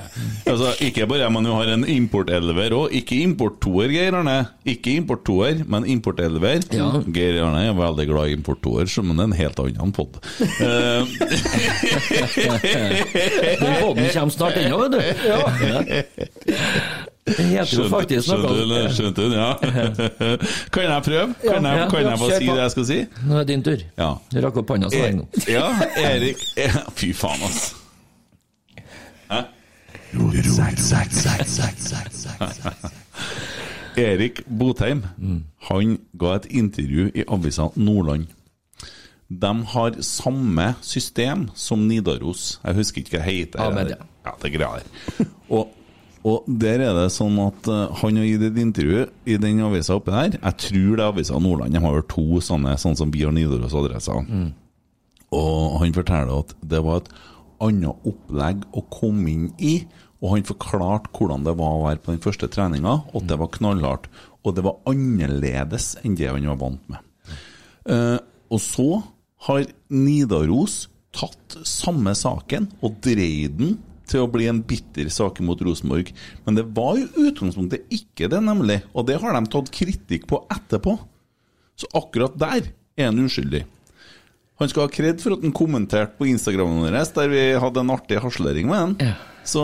altså, Ikke bare jeg, men du har en importelver òg. Ikke importtoer, Geir Arne. Ikke importtoer, men importelver. Ja. Geir Arne er veldig glad i importtoer, men det er en helt annen pod. Den poden kommer snart ennå, vet du. Ja. Det heter jo faktisk noe Skjønte du? Skjønte du? Ja. Kan jeg prøve? Kan jeg, kan jeg bare si det jeg skal si? Nå er det din tur. Ja. Du rakk opp hånda så lenge nå. Ja, Erik eh, Fy faen. Hæ? Erik Botheim Han ga et intervju i avisa Nordland. De har samme system som Nidaros. Jeg husker ikke hva det heter. Ja, ja. ja, det greier. Og, og der er det sånn at eh, han har gitt et intervju i den avisa oppe der. Jeg tror det er avisa Nordland. De har to sånne, sånn som vi har Nidaros-adresser. Og han forteller at det var et annet opplegg å komme inn i. Og han forklarte hvordan det var å være på den første treninga, og det var knallhardt. Og det var annerledes enn det han var vant med. Uh, og så har Nidaros tatt samme saken og dreid den til å bli en bitter sak mot Rosenborg. Men det var jo utgangspunktet ikke det, nemlig. Og det har de tatt kritikk på etterpå. Så akkurat der er han uskyldig. Han skal ha kred for at han kommenterte på Instagramen vår, der vi hadde en artig haslering med han. Ja. Så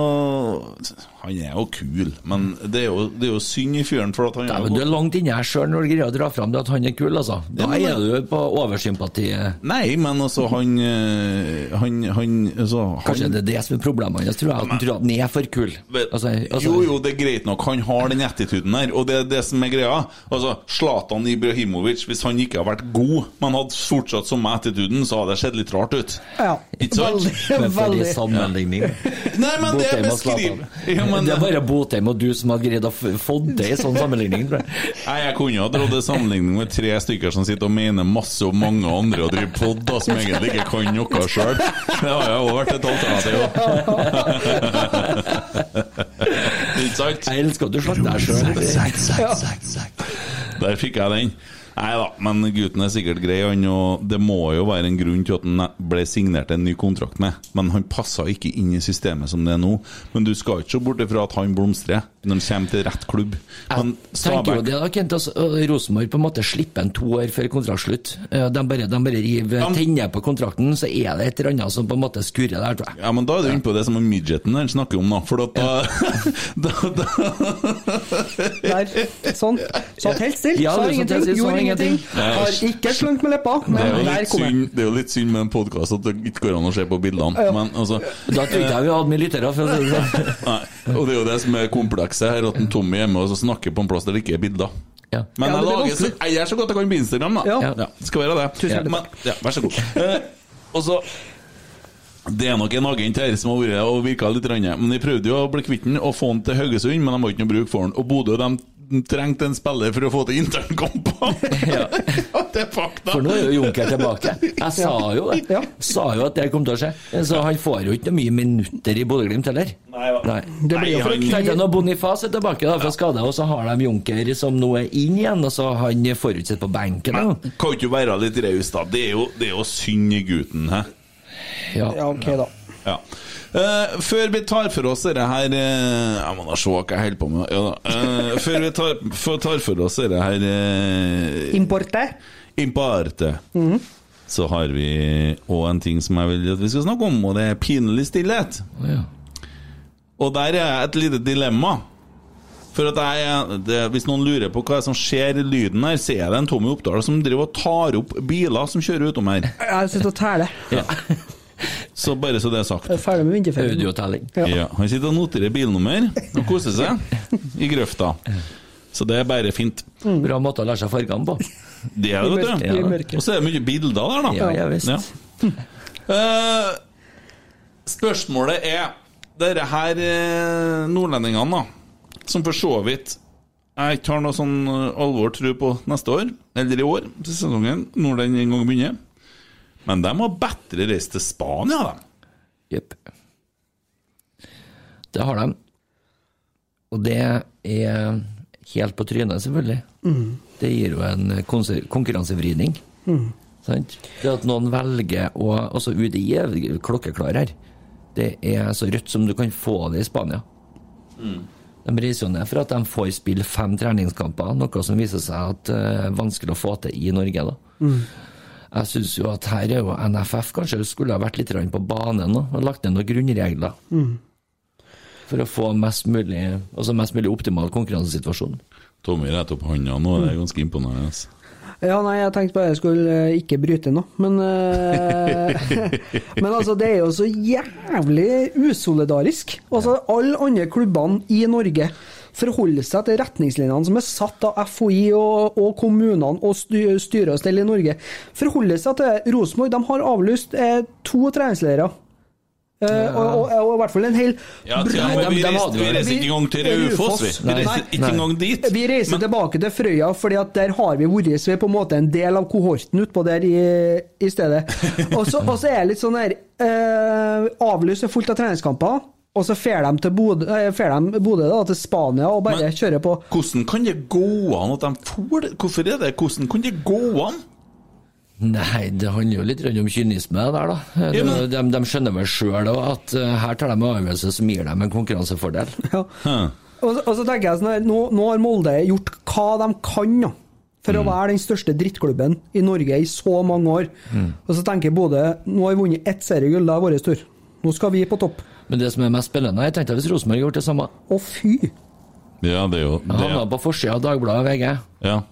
han er jo kul, men det er jo, det er jo synd i fyren for at han Nei, men du er langt inni her sjøl når du greier å dra fram det at han er kul, altså. Da Ja, men- er du på oversympati. Nei, men altså, han eh, Han, han altså, han Kanskje det er det som er problemet hans, tror jeg. At han tror at han er for kul. Altså, altså, jo, jo, det er greit nok. Han har den attituden der, og det er det som er greia. Altså, Zlatan Ibrahimovic, hvis han ikke hadde vært god, men hadde fortsatt samme attituden, så hadde det sett litt rart ut. Ja. Ikke sant? men for de Veldig. sammenligning. Nei, men Botheim og Zlatan. ja, men, Det er bare Botheim og du som har greid å få det en sånn sammenligning, tror jeg. Nei, Jeg kunne ha dratt en sammenligning med tre stykker som sitter og mener masse om mange andre og driver pod, som egentlig ikke kan noe sjøl. Det har jo òg vært et alternativ. Ikke sant? Jeg elsker at du slår deg sjøl. Der fikk jeg den. Nei da, men gutten er sikkert grei, han, og det må jo være en grunn til at han ble signert en ny kontrakt med. Men han passa ikke inn i systemet som det er nå. Men du skal ikke se bort ifra at han blomstrer når han kommer til rett klubb. Men Jeg tenker jo Stabæk det da, Kent. Altså, Rosenborg på en måte slipper en to år før kontraktslutt. De bare, de bare river Ja, tenner på kontrakten, så er det et eller annet som på en måte skurrer der, tror jeg. Ja, men da er du inne på det som er midgeten han snakker om, da. For at da, da, da Der. Sånn. Satt helt stille, Ja, sa ingenting, gjorde ingenting. Ingenting. Har ikke slunget med leppa, men der kom jeg. synd, det er jo litt synd med en podkast at det ikke går an å se på bildene. Men altså Da trodde jeg vi hadde mye lyttere. For å si det sånn. Nei, og det er jo det som er komplekset her, at en Tommy er med og snakker på en plass der det ikke er bilder. Ja. Men Ja, jeg, lager, så, jeg gjør så godt jeg kan på Instagram, da. Ja. Skal være det. Tusen Men, ja, vær så god. Eh, og så Det er nok en agent her som har vært og virka litt rann, Men de prøvde jo å bli kvitt den og få den til Haugesund, men de har ikke noe bruk for den. Og Bodø de trengte en spiller for å få til internkampene! Ja. det er fakta! For nå er jo Junker tilbake. Jeg sa jo det. Ja. Sa jo at det kom til å skje. Så han får jo ikke mye minutter i Bodø-Glimt heller. Nei, Nei. Det blir jo for når Bonifaz er tilbake da, fra skade, og så har de Junker som nå er inn igjen, og så han forutsett på benken. Da. Kan ikke du være litt raus, da? Det er, jo, det er jo synd i gutten, hæ? Ja. Ja, ok, da. Ja. Eh, før vi tar for oss dette her uh, Jeg må da se hva jeg holder på med. Ja, da. Eh, før vi tar, for, tar for oss dette her uh, Importe. Imparte, så har vi òg en ting som jeg vil at vi skal snakke om, og det er pinlig stillhet. Oh, ja. Og der er et lite dilemma. For at jeg, det, Hvis noen lurer på hva som skjer i lyden her, så er det en Tommy Oppdal som driver og tar opp biler som kjører utom her. Jeg sitter og teller. Så bare så det er sagt. Jeg er ferdig med vinterferien. Audiotelling. Ja. Ja, Han sitter og noterer bilnummer og koser seg i grøfta. Så det er bare fint. Bra måte å lære seg fargene på. Det er det, vet du. Og så er det mye bilder der, da. Ja, ja visst. Ja. Uh, spørsmålet er dere her eh, nordlendingene, da, som for så vidt jeg ikke har noe sånn eh, alvor tro på neste år, eller i år, til sesongen, når den en gang begynner. Men de har bedre reist til Spania, de. Jepp. Det har de. Og det er helt på trynet, selvfølgelig. Det gir jo en konkurransevridning. Mm. Sant? Det at noen velger å Altså, UDI er klokkeklar her. Det er så rødt som du kan få det i Spania. De reiser jo ned for at de får spille fem treningskamper, noe som viser seg at det er vanskelig å få til i Norge. da. Jeg syns jo at her er jo NFF kanskje skulle ha vært litt på banen nå, og lagt ned noen grunnregler. For å få mest mulig, altså mest mulig optimal konkurransesituasjon. Tommy retter opp hånda nå, det er ganske imponerende. altså. Ja, nei, jeg tenkte bare jeg skulle eh, ikke bryte noe, men eh, Men altså, det er jo så jævlig usolidarisk. Altså, alle andre klubbene i Norge forholder seg til retningslinjene som er satt av FHI og, og kommunene og styre og stelle i Norge. Forholde seg til Rosenborg. De har avlyst eh, to treningsleirer. Eh, og, og, og i hvert fall en hel Ja, til, men de- vi, de reiser, vi reiser ikke engang til Raufoss, vi. Vi Nei. reiser ikke engang dit. Vi reiser tilbake til Frøya, fordi at der har vi vært så vi er på en måte en del av kohorten utpå der i, i stedet. Og så er det litt sånn her avlyst er fullt av treningskamper, og så fer de til Bodø, de da, til Spania og bare Men- kjører på. Hvordan kan det gå an at de får det? Hvorfor er det? Hvordan kan det gå an? Nei, det handler jo litt om kynisme der, da. Ja, de, de skjønner vel sjøl at eh, her tar de en avgjørelse som gir dem en konkurransefordel. Ja. Og, og så tenker jeg sånn nå, nå har Molde gjort hva de kan da, for Mm. å være den største drittklubben i Norge i så mange år. Mm. Og så tenker Bodø nå har vi vunnet ett seriegull, det er vår tur. Nå skal vi på topp. Men det som er mest spennende, jeg tenkte hvis Rosenborg gjorde det samme. Å, fy! Ja, det er jo Han havna det. på forsida av Dagbladet VG. Ja.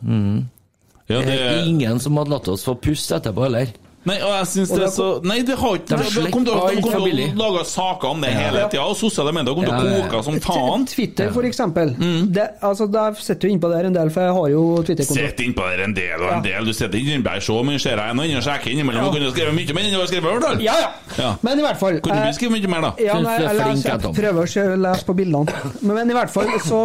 Ja, Det det er ingen som hadde latt oss få puste etterpå heller. Nei, og jeg synes det er så Nei, det har ikke De De kommer til å- lage saker om det hele Ja. tida, og sosiale medier kom til Ja, å koke som faen. Twitter, for eksempel. Mm. Det, altså, der sitter jo innpå der en del, for jeg har jo Twitter-konto. Sett innpå der en del og en del. Du sitter ikke innpå der så mye, ser jeg en annen sjekker innimellom. Du kunne skrevet mye mer enn du har skrevet, i hvert fall. Ja, ja, Ja. Men i hvert fall eh, du skrive mye mer, da? Ja, nei, jeg, leser, jeg, prøver å lese på bildene. Men, i hvert fall, så,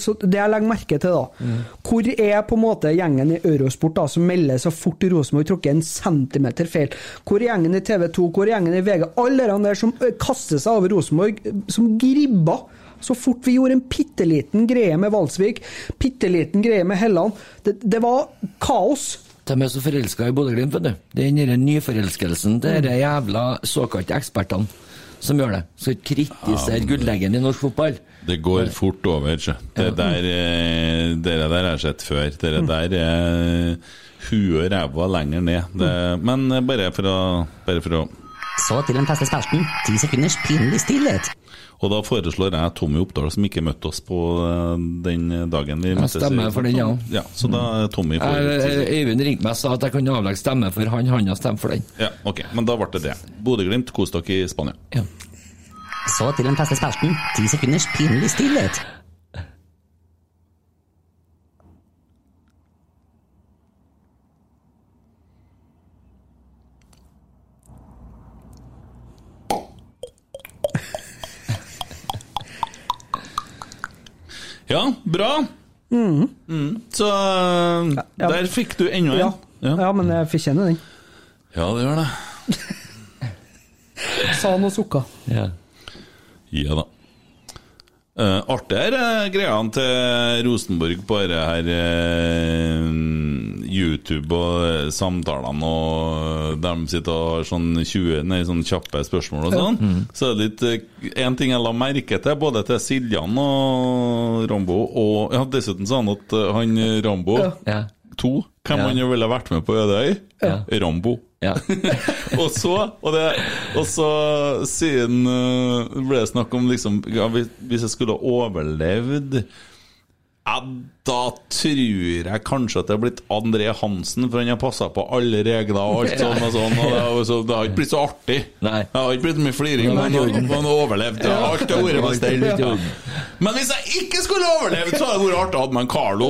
så det jeg legger merke til, da Hvor er på en måte gjengen i Eurosport da, som melder så fort Rosenborg trukket en centimeter feil? Hvor er gjengen i TV 2? Hvor er gjengen i VG? Alle de der som ø, kaster seg over Rosenborg, som gribba. Så fort vi gjorde en bitte liten greie med Valsvik, bitte liten greie med Helland Det, det var kaos. De er så forelska i Bodø-Glimt, vet du. Det er den nyforelskelsen til de jævla såkalte ekspertene som gjør det. Skal kritisere gullleggen i norsk fotball. Det går fort over, sjø. Det der, eh, dere der har jeg sett før. Dere der er huet og ræva lenger ned. Det, men eh, bare for å, bare for å Så til den feste spelten. Ti sekunders pinlig stillhet. Og da foreslår jeg Tommy Oppdal, som ikke møtte oss på eh, den dagen vi møttes. stemmer for den, ja. ja. Så da er Tommy får Øyvind ringte meg og sa at jeg kunne avlegge stemme for han, han har stemt for den. Ja, ok, men da ble det det. Bodø-Glimt, kos dere i Spania. Ja. Så til den feste spelten. Ti sekunders pinlig stillhet. Ja, bra! Mm. Så ja, ja. der fikk du enda en. Ja. ja, men jeg fortjener den. ja, det gjør det. Sa han og sukka. Ja. Ja da. Uh, artig er uh, greiene til Rosenborg på dette her eh, YouTube og eh, samtalene, og de sitter og har sånn 20 nei, sånn kjappe spørsmål og sånn. Så er det litt uh, En ting jeg la merke til, både til Siljan og Rambo, og ja, dessuten sa han at eh, han eh, Rambo Ja. to Hvem Ja. han jo ville vært med på Ødøy? Ja. Rambo. Ja. og så og, det, og så siden uh, ble det snakk om liksom ja, hvis, hvis jeg skulle ha overlevd ja, Da tror jeg kanskje at det har blitt André Hansen, for han har passa på alle regler og alt sånn og sånn. Og det, så, det har ikke blitt så artig. Nei. Det har ikke blitt mye fliring, men han har overlevd. Ja, alt har vært på stell. Ja. Men hvis jeg ikke skulle overlevd, så hadde det vært artig å ha med en Carlo.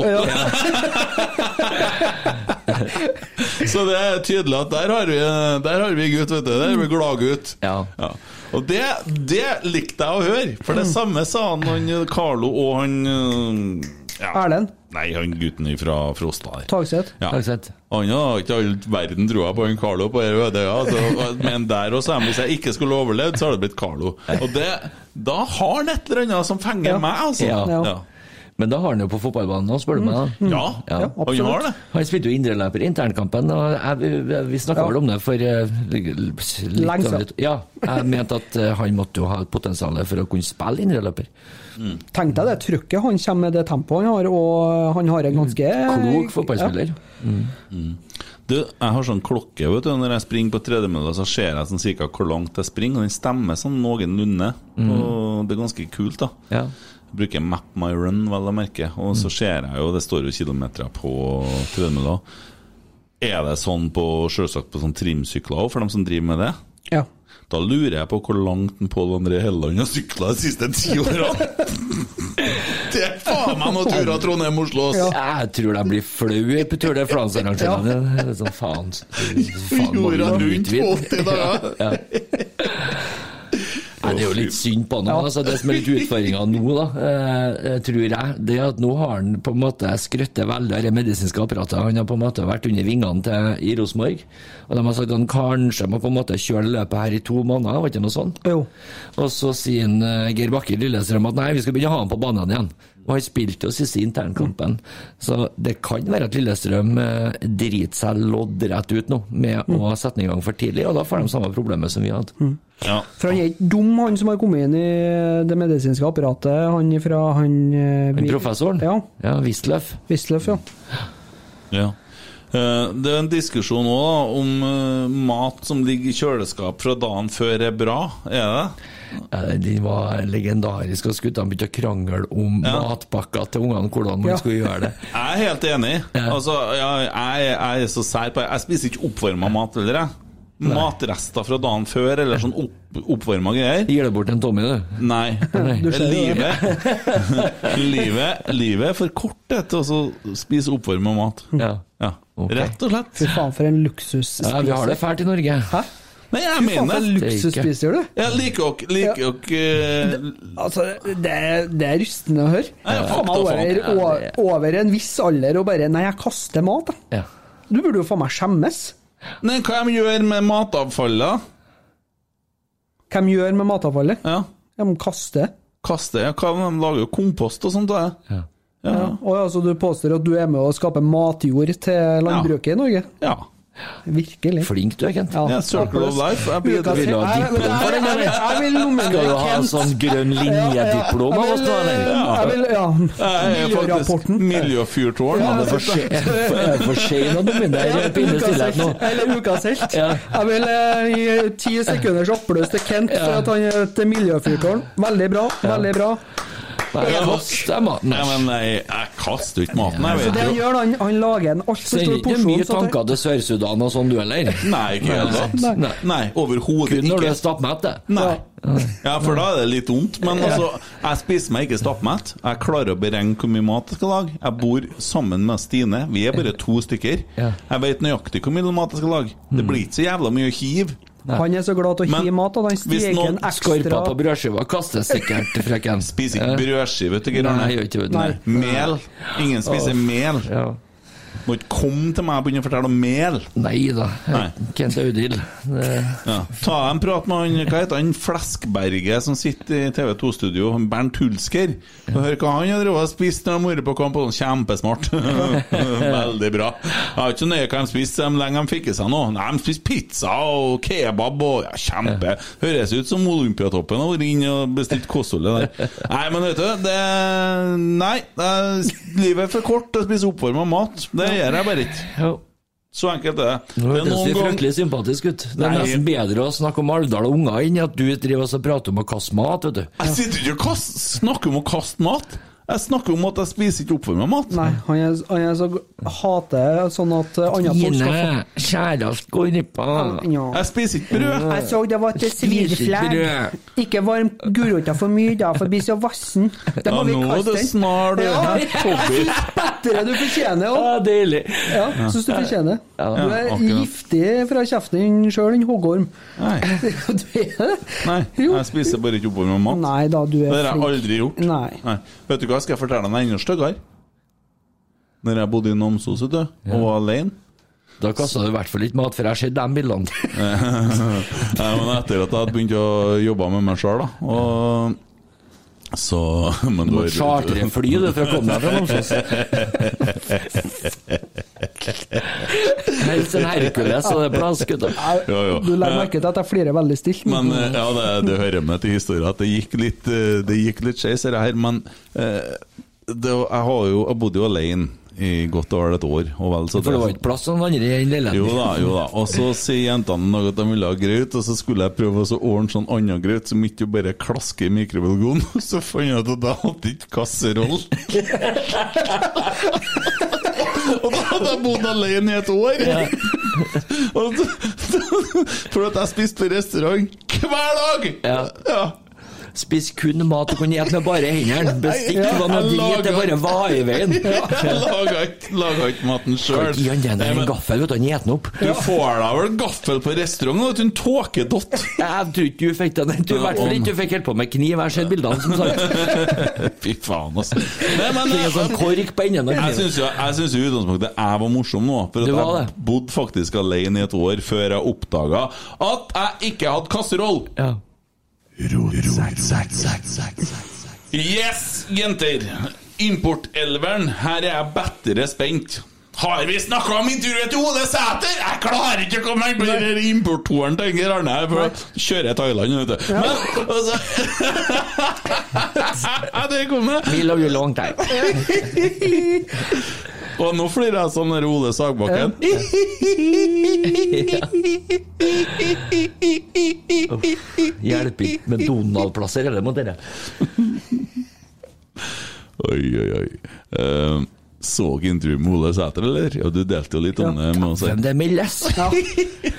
så det er tydelig at der har vi, der har vi gutt, vet du. Der er vi gladgutt. Ja. Ja. Og det, det likte jeg å høre, for det samme sa han, han Carlo og han ja. Erlend Nei, han gutten fra Frosta der. Tagseth. Ja. Takk sett. Han har ikke all verden troa på han Carlo på ødeøya, altså, men der også, hvis jeg ikke skulle overlevd, så hadde det blitt Carlo. Og det, da har han et eller annet som fenger Ja. meg, altså. Ja. Ja. Ja. Men da har han jo på fotballbanen òg, spør du meg. da. Ja, Ja, han absolutt. har det. Han spilte jo indreløper i internkampen, og jeg, vi, vi snakka Ja. vel om det for eh, Lenge siden. Ja, jeg mente at eh, han måtte jo ha et potensial for å kunne spille indreløper. Tenk deg det trykket han kommer med det tempoet han har, og han har en ganske Klok fotballspiller. Du, jeg har sånn klokke, vet du. Når jeg springer på tredemølla, så ser jeg sånn cirka hvor langt jeg springer, og den stemmer sånn noenlunde. Og det er ganske kult, da. Ja. Bruker Map My Run, vel å merke, og så ser jeg jo Det står jo kilometer på tredemølla. Er det sånn på selvsagt på sånn trimsykler òg, for dem som driver med det? Ja. Da lurer jeg på hvor langt en Pål André Helleland har sykla de siste ti årene! det er faen meg noen turer Trondheim-Oslo! Ja. Jeg tror de blir flaue på Tour de France-arrangørene. Det er Sånn, faen, faen Jorda rundt på 80 dager! Ja. Nei, det er jo litt synd på han. Altså, det som er litt utfordringa nå, da, eh, tror jeg, det er at nå har han på en måte skrøttet veldig av det medisinske apparatet. Han har på en måte vært under vingene til i Rosenborg. Og de har sagt at han kanskje må på en måte kjøre løpet her i to måneder, var ikke noe sånt? Jo. Og så sier han, eh, Geir Bakke Lillestrøm at nei, vi skal begynne å ha han på banen igjen. Og han spilte jo siste internkampen. Så det kan være at Lillestrøm eh, driter seg loddrett ut nå med å sette den i gang for tidlig, og da får de samme problemet som vi hadde. Ja. For han er ikke dum, han som har kommet inn i det medisinske apparatet. Han fra han eh, professoren? Ja. Ja, Wisløff. Wisløff, ja. Ja. Eh, Det er en diskusjon òg om eh, mat som ligger i kjøleskap fra dagen før er bra. Er det? Ja, Den var legendarisk, og guttene begynte å krangle om Ja. matpakker til ungene, hvordan man Ja. skulle gjøre det. Jeg er helt enig. Ja. Altså, jeg, jeg, jeg er så sær på Jeg spiser ikke oppvarma mat heller, jeg. Matrester fra dagen før, eller sånn opp, oppvarma greier. Gir det bort en Tommy, du. Nei. Du. Livet, livet, livet er for kort til å spise oppvarma mat. Ja. Ja. Okay. Rett og slett. Fy faen, for en luksus. ja, vi har det fælt i Norge. Hæ? Nei, jeg Fy faen, for mener luksusspiser du. Ja, liker dere liker dere, uh... Altså, det, er- det er rystende å høre. Ja, Faen over, faen. o- over en viss alder og bare Nei, jeg kaster mat, da. Ja. Du burde jo faen meg skjemmes. Nei, hva de gjør med matavfallet? Hvem gjør med matavfallet? Ja. De kaster. Kaster, ja, de lager jo kompost og sånt. Da. Ja. Ja. Og altså, du påstår at du er med å skape matjord til landbruket i Norge? ja. Virkelig. Flink du er, Kent. Ja, circle of life. Jeg blir- Vil ha diplom Skal du ha en sånn grønn linjediplom av oss nå. Jeg vil, ja. Miljørapporten. miljøfyrtårn. Ja, Det er for se- det for sent å dominere Pinne Stillhet nå. eller ukas helt. Jeg vil eh, gi ti sekunders applaus til Kent for at han er til miljøfyrtårn. Veldig bra. Veldig bra. Nei, Kast deg maten. Nei, men jeg, jeg kaster ikke maten. Så det han gjør, han, han lager en altfor stor porsjon. mye ikke mye tanker til Sør-Sudan og sånn, du heller? Nei, ikke helt det. Nei. Nei, overhodet Kun når du ikke. er stappmett, det. Nei. Ja, for da er det litt vondt. Men altså, jeg spiser meg ikke stappmett. Jeg klarer å beregne hvor mye mat jeg skal lage. Jeg bor sammen med Stine. Vi er bare to stykker. Jeg vet nøyaktig hvor mye mat jeg skal lage. Det blir ikke så jævla mye å hive. Han er så glad til å hive mat at han hvis steker noen Hvis noen skorper på brødskiva kastes sikkert, frøken. Spiser ikke brødskive, vet du, Geir Arne. Mel. Ingen spiser mel. Ja. Må ikke komme til meg og begynne å fortelle om mel. Nei da. Kent Audhild. Ja. Ta en prat med han hva heter han, Fleskberget som sitter i TV2-studio, han Bernt Hulsker. Og Hør hva han har spist når de har vært på kamp. Kjempesmart. Veldig bra. Jeg har ikke så nøye hva de spiste, så lenge de fikk i seg noe. Nei, De spiste pizza og kebab og ja, kjempe. Høres ut som Olympiatoppen har vært inne og bestilt kostholdet der. Nei, men vet du, det Nei. Det livet er for kort til å spise oppvarma mat. Det gjør jeg bare ikke. Så enkelt er det. Nå hørtes du fryktelig sympatisk ut. Det er Nei. nesten bedre å snakke om Alvdal og unger enn at du driver og prater om å kaste mat, vet du. Jeg sitter ikke og snakker om å kaste mat. Jeg snakker om at jeg spiser ikke oppvarma mat. Nei, han er, han er så hater sånn at eh, andre folk skal få i på. ja. Jeg spiser ikke brød. Jeg så det var til brød. Ikke varm gulrota for mye, da, for det blir så vassen. Da Ja, må vi nå er det snart Ja. Lettere du fortjener òg. Ja, deilig. Ja, syns du fortjener. Ja. Du er akkurat. giftig fra kjeften din sjøl, en hoggorm. Nei. Det? Nei, jeg spiser bare ikke oppover med mat. Nei da, du Det er har jeg aldri gjort. Nei. Vet du hva, skal jeg fortelle deg enda styggere? Når jeg bodde i Namsos og var alene Da kasta du i hvert fall ikke mat, for jeg har sett de bildene. Nei, men etter at jeg hadde begynt å jobbe med meg sjøl, og så men Du må chartre fly du, for å komme deg fra Namsos. Helst en Hercules, og det er plass, gutta. Jo, jo. Du legger merke til at jeg flirer veldig stilt. Men eh, ja, det, det hører med til historien at det gikk litt eh, Det gikk litt skeis, dette her. Men eh, det, jeg har jo Jeg bodde jo alene i godt og vel et år. Og vel, så For det var ikke plass til noen andre i den Jo da, jo da. Og så sier jentene noe at de ville ha grøt, og så skulle jeg prøve å så ordne sånn annen grøt som ikke bare klasker i mikrobølgeovnen. Så fant jeg ut at jeg hadde ikke kasseroll. og da hadde jeg bodd alene i et år. For at jeg spiste på restaurant hver dag! Ja. ja. Spis kun mat du kan spise med bare hendene. Bestikk Ja, var noe jeg drit, det bare var i veien. Jeg laga ikke, maten sjøl. Gi han den en gaffel, vet du, han spiser den opp. Du får deg vel gaffel på restaurant, vet du, en tåkedott. Jeg tror ikke du fikk den. Du, I hvert fall ikke du fikk holdt på med kniv. Jeg har sett bildene, som sagt. Fy faen, altså. Nei, men, en sånn kork på enden av Jeg kniven. jeg synes jo i utgangspunktet jeg var morsom nå. For at jeg bodde faktisk alene i et år før jeg oppdaga at jeg ikke hadde kasseroll. Ja. Yes, jenter! Importelveren, her er jeg bedre spent. Har vi snakka om intervjuet til Ole Sæter? Jeg klarer ikke å komme meg på den importtoren til Geir Arne. her, For da kjører jeg Thailand, vet du. Men altså Det kom det. We love you long time. Og nå flirer jeg sånn der Ole Sagbakken. Hjelper ikke med Donald-plasser heller mot dere. Oi, oi, oi. Eh, så intervjuet med Ole Sæter, eller? Ja, du delte jo litt om det med oss. Men det meldes.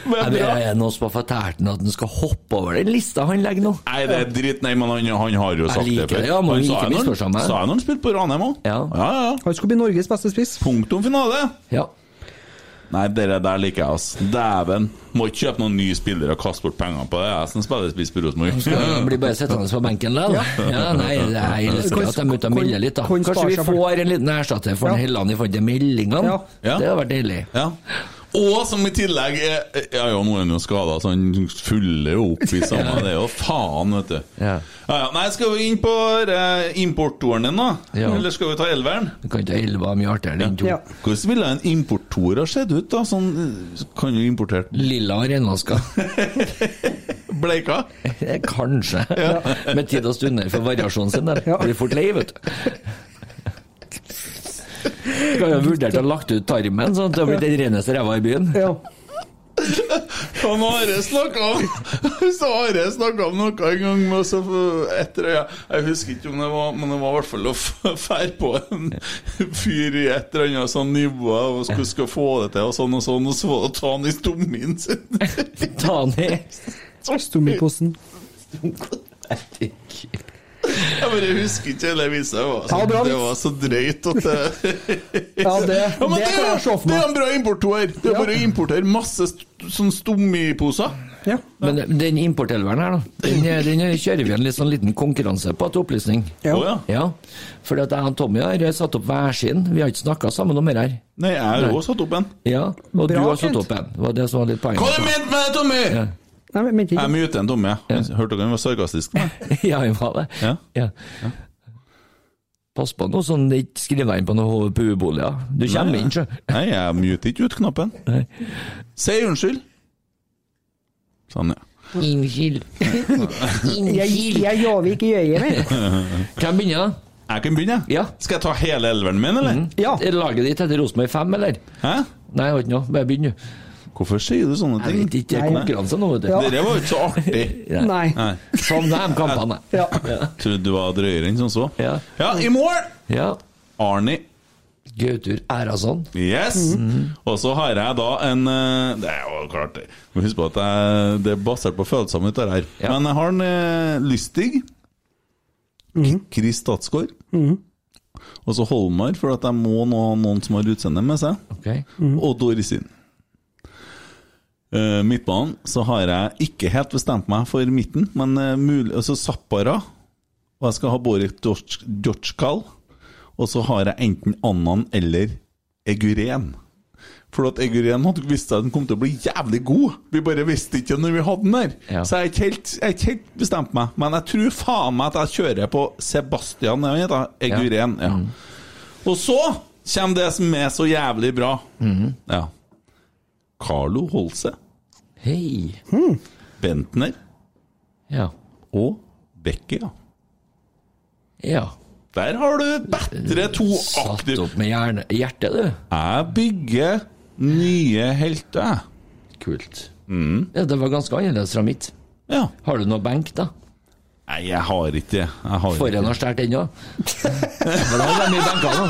Men Er det er noen som har fortalt ham at han skal hoppe over den lista han legger nå? Nei, det er dritt. Nei, men han, han har jo sagt liker det før. ja, han sa jo når- han spilte på Ranheim òg. Ja. ja, ja. Han skulle bli Norges beste spiss. Punktum finale. Ja. Nei, dere der liker jeg, ass. Dæven. Må ikke kjøpe noen nye spillere og kaste bort penger på det. Jeg som spiller spiss på Rosenborg. Han blir bare sittende på benken likevel. da. Ja, nei, det er jeg elsker at de er ute og melder litt, da. Kan- kan Kanskje vi får en liten erstatter for Ja. Helland i forhold til meldingene? Ja. Ja. Det hadde vært deilig. Ja. Og som i tillegg er Ja, ja, nå er han jo skada, så han fyller jo opp i samme Det er jo faen, vet du. Ja. Ja, ja. Nei, skal vi inn på uh, importtoren din, da? Eller skal vi ta elveren? Du kan ta elva mye artigere enn to. Hvordan ville en importtor ha sett ut, da? Sånn eh, Kan jo importert Lilla og renvaska. Bleika? Kanskje. Med tid og stunder for variasjonen sin der. Blir fort lei, vet du. Skal jo vurdert å ha lagt ut tarmen, sånn at det har blitt den reneste ræva i byen. Ja. Han Are snakka om Så Are snakka om noe en gang med oss etter jeg, jeg husker ikke om det var Men det var i hvert fall å fære på en fyr i et eller annet sånn nivå og skulle, skal få det til, og sånn og sånn, og så var det å ta han i stommen sin. Ta han i. Stommiposen. Jeg bare husker ikke hele visa. Det var, Ja, det var så drøyt at det Ja, det, Ja, men det det, kan er, jeg se for det er en bra importør! Det er Ja. bare å importere masse sånn stommiposer. Ja. Men den importelveren her, da, den, den kjører vi en litt sånn liten konkurranse på til opplysning. Ja. Oh, ja. Ja, fordi at jeg og Tommy har satt opp hver sin. Vi har ikke snakka sammen om det her. Nei, jeg har også satt opp en. Ja, og du har satt opp en. Det var det som var litt Hva poenget. du ment med det, Tommy? Ja. Nei, men mente Jeg muter en dumme. jeg. Hørte dere han var sarkastisk? Ja, jeg var det. Ja. Ja. Pass på nå, sånn det ikke skriver deg inn på noen HVPU-boliger. Du kommer Nei, inn, sjø. Nei, jeg muter ikke ut knappen. Nei. Si unnskyld. Sånn, ja. Unnskyld. Jeg, jeg lover ikke gjøre mer. Hvem begynner? Jeg kan begynne. Ja. Skal jeg ta hele elveren min, eller? Ja. Er Laget ditt heter Rosenborg 5, eller? Hæ? Nei, jeg har ikke noe. Bare begynn, du. Hvorfor sier du sånne ting? Jeg vet ikke. Det er konkurranse nå, vet du. Ja. Dere var jo ikke så artig. Nei. Nei. Som de kampene. Ja. Trodde du var drøyere enn som så. Ja. Ja, i mål! Ja. Arnie. Gautur Erason. Yes! Mhm. Og så har jeg da en eh, Det er jo klart det. Må huske på at jeg, det er basert på følelsene dette her. Ja. Men jeg har en Lystig. Lystig. -hmm. Chris Statsgaard. Og så Holmar, for at jeg må nå ha noen som har utseendet med seg. Ok. Og Dorisin. Uh, midtbanen så har jeg ikke helt bestemt meg for midten, men uh, mulig, altså Zappara. Og jeg skal ha Borik Djotskal. Og så har jeg enten Annan eller Eguren. For at Eguren hadde visst at den kom til å bli jævlig god. Vi bare visste ikke når vi hadde den der. Ja. Så jeg har ikke ikke helt bestemt meg. Men jeg tror faen meg at jeg kjører på Sebastian? Eguren. Ja. Og så kommer det som er så jævlig bra. Ja. Carlo Holse, Hei. Bentner Ja. og Bekke. Ja. Ja. Der har du bedre to Satt opp med hjerne, hjertet, du. Jeg bygger nye helter, jeg. Kult. Mm. Ja, det var ganske annerledes fra mitt. Ja. Har du noe benk, da? Nei, jeg har ikke det. Jeg har har stjålet ennå. Men da har mye benker nå.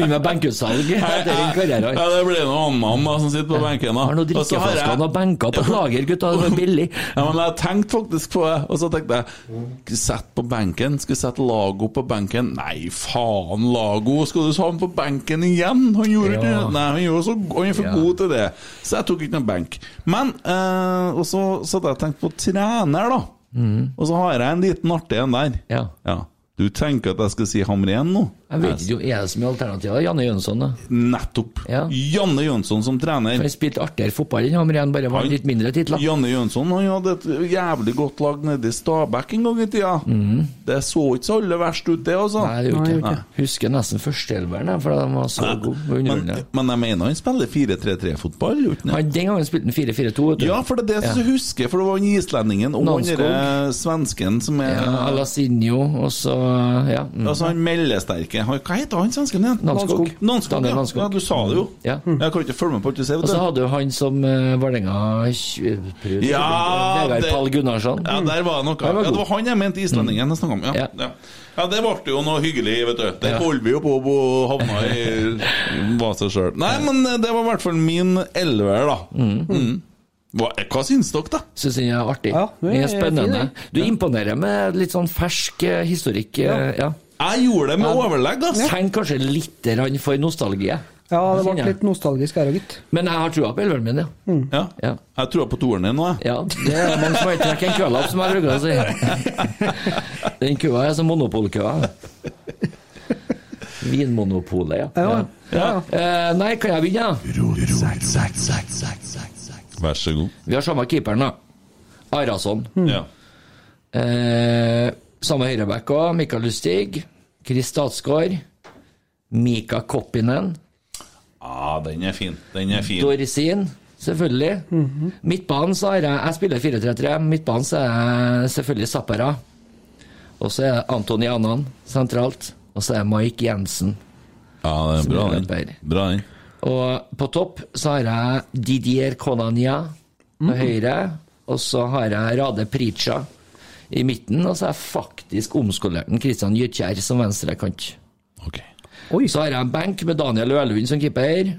Mye med benkeutsalg etter den karrieren. Ja, det blir noe annet da, som sitter på benken. da. Har noen Og så drikkeflasker og benker på lager, gutta. Det er billig. Ja, men jeg tenkte faktisk på det, og så tenkte jeg Sett på benken. Skal jeg sette Lago på benken? Nei, faen, Lago! Skal du ha ham på benken igjen? Han gjorde ikke Ja. Nei, han, gjorde så, han er for Ja. god til det. Så jeg tok ikke noen benk. Men eh, Og så så hadde jeg tenkt på trener, da. Og så har jeg en liten artig en der. Ja. Ja. Du tenker at jeg skal si Hamren nå? Jeg vet ikke, er det så mye alternativer? Janne Jønsson, da? Nettopp. Ja. Janne Jønsson som trener. Han spilte artigere fotball enn Hamren, bare var Han- litt mindre titler. Janne Jønsson han hadde et jævlig godt lag nede i Stabæk en gang i tida. Det så ikke så alle verst ut, det, altså. Nei, det gjorde ikke ikke. Husker nesten førsteelveren, for de var så gode Men, men jeg mener han spiller 4-3-3-fotball, han Den gangen spilte han 4-4-2. Ja, for det er det jeg jeg husker, for det var han islendingen og han svensken som er Ja, Alasinho, og så Ja. mm. Altså han meldesterke Hva heter han svensken igjen? Nanskog. Nanskog, ja. Nanskog. ja. Du sa det jo. Ja. Jeg kan ikke følge med på alt du sier. Og så hadde du han som uh, Vålerenga Ja, Vegard Pall Gunnarsson. Ja, der var det noe. Han var Ja, det var han jeg mente islendingen jeg snakka om. Ja, Ja. ja. ja, det ble jo noe hyggelig, vet du. Der Ja. holder vi jo på å havne i hva seg sjøl. Nei, men eh, det var i hvert fall min elver, da. Mm. Hva, hva syns dere, da? Syns den er artig. Ja, det er, det er spennende. fin. Du imponerer med litt sånn fersk eh, historikk. Ja. Ja. Jeg gjorde det med overlegg, ass. Tenk kanskje litt for nostalgi. Ja, det ble litt nostalgisk her òg, gitt. Men jeg har trua på elveren min, ja. Ja. Ja. Jeg tror på toeren din nå, jeg. ja. Det er mange som ikke trukket en kølapp, som jeg bruker å si. Den køa er som monopolkøa. Vinmonopolet, ja. Ja, ja. Eh, nei, kan jeg begynne? Vær så god. Vi har samme keeperen, da. Arason. Ja. Eh, samme høyreback òg. Mikael Lustig. Chris Statsgaard. Mika Koppinen. ah, den er fin. Den er fin. Dorsin, selvfølgelig. Midtbanen så har jeg Jeg spiller 4-3-3. Midtbanen så er jeg selvfølgelig Zappara. Og så er det Antoni Annan sentralt. Og så er det Mike Jensen. Ja, det er bra, den. Bra, den. Og på topp så har jeg Didier Konania på høyre. Og så har jeg Rade Prica i midten. Og så har jeg faktisk omskolert Kristian Christian Gytkjær som venstrekant. Ok. Så har jeg en benk med Daniel Ølund som keeper.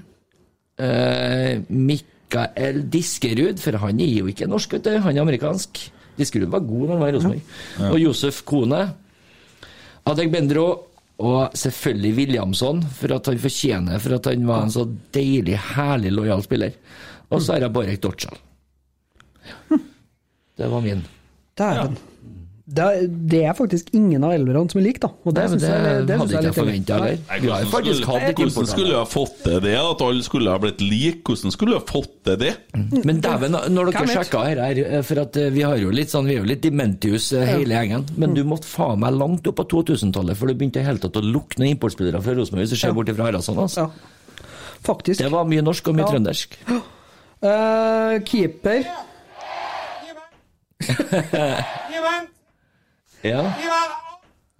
Eh, Mikael Diskerud, for han er jo ikke norsk, vet du. Han er amerikansk. Diskerud var god da han var i Rosenborg. Og Josef Kone. Adegbendro. Og selvfølgelig Williamson, for at han fortjener for at han var en så deilig, herlig, lojal spiller. Og så har jeg Borek Dortschal. Det var min. Dæven. Det, det er faktisk ingen av elverne som er like, da. Og Det, Nei, det, jeg, det hadde jeg ikke forventa heller. Hvordan, litt Hvordan skulle ha fått til det? At alle skulle ha blitt like? Hvordan skulle ha fått til det? Men dæven, når dere sjekka her, her, eh, for at eh, vi har jo litt sånn, vi er jo litt dementius eh, hele gjengen, men du måtte faen meg langt opp på 2000-tallet før du begynte i hele tatt å lukke noen importspillere fra Rosenborg, hvis du ser bort ifra Haraldsson. Altså. Ja. Faktisk. Det var mye norsk og mye Ja. trøndersk. Uh, keeper Ja.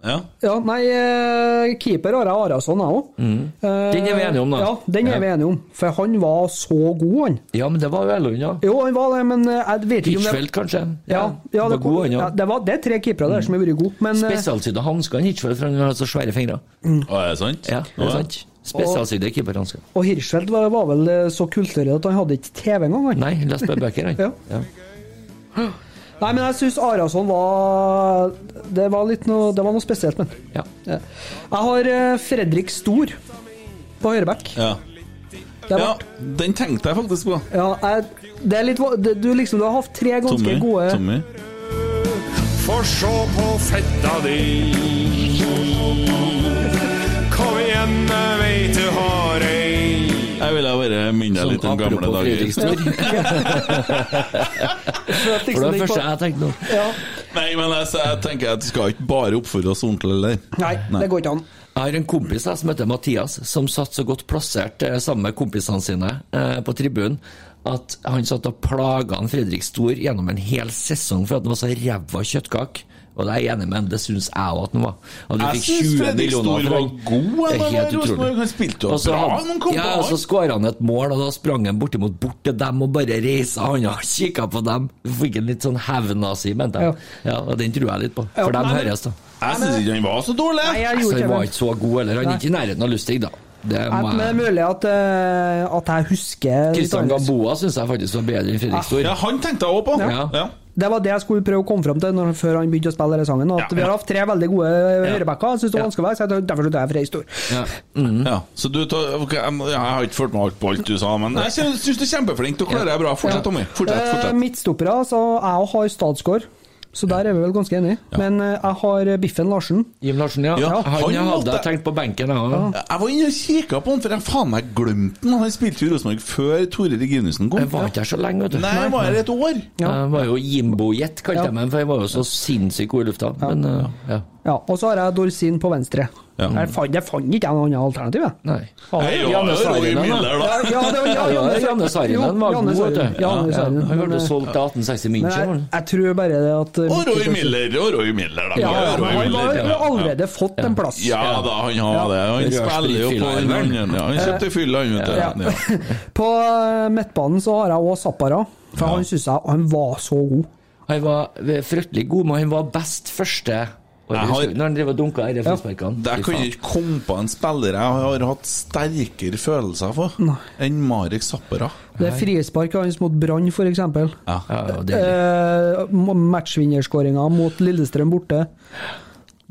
Ja. Ja, nei, eh, keeper har jeg Arason, jeg òg. Den er vi enige om, da. Ja, den er vi enige om. For han var så god, han. ja, men det var jo Ellund, ja. Jo, han var det, men eh, jeg vet ikke om det Hitchfeldt, kanskje. Ja, ja, det det, var god, han, ja, ja. det, var, det er tre keepere der som har vært gode, men eh, Spesialsydde hansker Hitchfeldt, for han har så svære fingre. Å, er det sant? Ja, det er sant. Spesialsydde keeperhansker. Og Hirschfeldt var, var vel eh, så kulturell at han hadde ikke TV engang, han. Nei, leste bare bøker, han. Ja. Nei, men jeg syns Arason var Det var litt noe, det var noe spesielt med den. Ja. Jeg har eh, Fredrik Stor på høyreback. Ja. Ja, den tenkte jeg faktisk på. Ja, jeg, det er litt Du liksom Du har hatt tre ganske Tommy. gode Tommy. For se på fetta di. Kom igjen, jeg veit du har ei. Jeg ville bare minne deg Sånn litt om gamle dager. For det ikke første jeg tenkte nå. ja. Nei, men jeg, jeg tenker at du skal ikke bare oppføre oss ordentlig, eller? Nei, det går ikke an. Jeg har en kompis som heter Mathias, som satt så godt plassert eh, sammen med kompisene sine eh, på tribunen at han satt og plaga han Fredrik Stor gjennom en hel sesong for at han var så ræva kjøttkake. Og det er jeg enig med det syns jeg òg at han var. At du Jeg fikk 20 Fredrik millioner for var god, Det er helt utrolig. Han spilte jo bra Ja, og så skåra han et mål, og da sprang han bortimot bort til dem og bare reisa handa og kikka på dem. Fikk en litt sånn hevnazi, mente jeg. Ja, og den tror jeg litt på. Ja, For dem høres, da. Jeg syns ikke han var så dårlig. Nei, jeg Så gjorde han var ikke så god, eller? Han er ikke i nærheten av Lustig, da. Det må Men det er mulig at, uh, at jeg husker Kristian. Gamboa syns jeg faktisk var bedre enn Fredrik Stor. Ja, han tenkte jeg òg på. Ja. Ja. Det var det jeg skulle prøve å komme fram til når, før han begynte å spille denne sangen. At Ja, Vi har hatt tre veldig gode høyrebacker. Jeg syns det var Ja. vanskelig å være, jeg- derfor slutta jeg. Ja. Mm. Ja, så du tar, ok, jeg, jeg har ikke fulgt med alt på alt du sa, men jeg syns du er kjempeflink. Du klarer deg bra. Fortsett, Tommy. Fortsett. Eh, fortsett. Midtstoppere, så jeg har Statsgaard. Så der er vi vel ganske enige. Men eh, jeg har Biffen Larsen. Jim Larsen, ja. Ja, han, han hadde jeg tenkt på benken, jeg òg. Jeg var inne og kikka på han, for jeg faen meg glemte han. Han spilte jo i Rosenborg før Tore Reginussen kom. Jeg var ikke her så lenge, vet du. Nei, jeg var her et år. Jeg var jo Jimbo-jet, kalte Ja. jeg meg, for jeg var jo så sinnssykt god i lufta. Men uh, ja. Ja, Og så har jeg Dorsin på venstre. Ja. Jeg fant, jeg fant ikke noe annet alternativ. jeg. Nei. Nei, jo, Janne jo da. Ja, det var ja, Ja, Janne Janne Saarinen var god, vet du. Han ble eh, solgt til 1860 München. jeg, jeg tror bare det at eh, Og Roy Miller, og Roy Miller, da. Ja, Ja, Roy han har jo allerede fått en plass. Ja da, han har det. Han spiller jo på den andre. Ja, han kjøpte fylla, han, vet du. På eh, midtbanen så har jeg òg Zappara, for han syns jeg han var så god. Han var fryktelig god, men han var best første har- når han driver og dunker i frisparkene. Der kan jeg ikke komme på en spiller jeg har hatt sterkere følelser for enn Marek Zappara. Det er frisparket hans mot Brann, f.eks. Ja. Ja, ja. Eh, Matchvinnerskåringa mot Lillestrøm borte.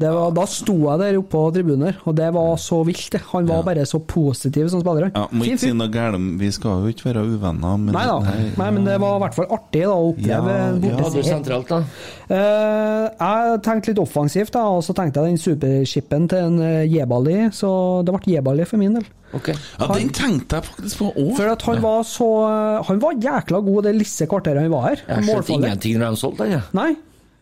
Det var, da sto jeg der oppe på tribunen, og det var så vilt. Han var bare så positiv som spiller. Ja, må ikke si noe galt, vi skal jo ikke være uvenner, men Nei da, Nei, men det var i hvert fall artig da, å oppleve Ja, en ja. Sentralt, da? Eh, jeg tenkte litt offensivt, da, og så tenkte jeg den superskippen til en eh, Jebali, så det ble Jebali for min del. Okay. Ja, den tenkte jeg faktisk på òg. For at han var så Han var jækla god det lille kvarteret han var her. Jeg skjønte ingenting når han solgte den, Ja. Nei.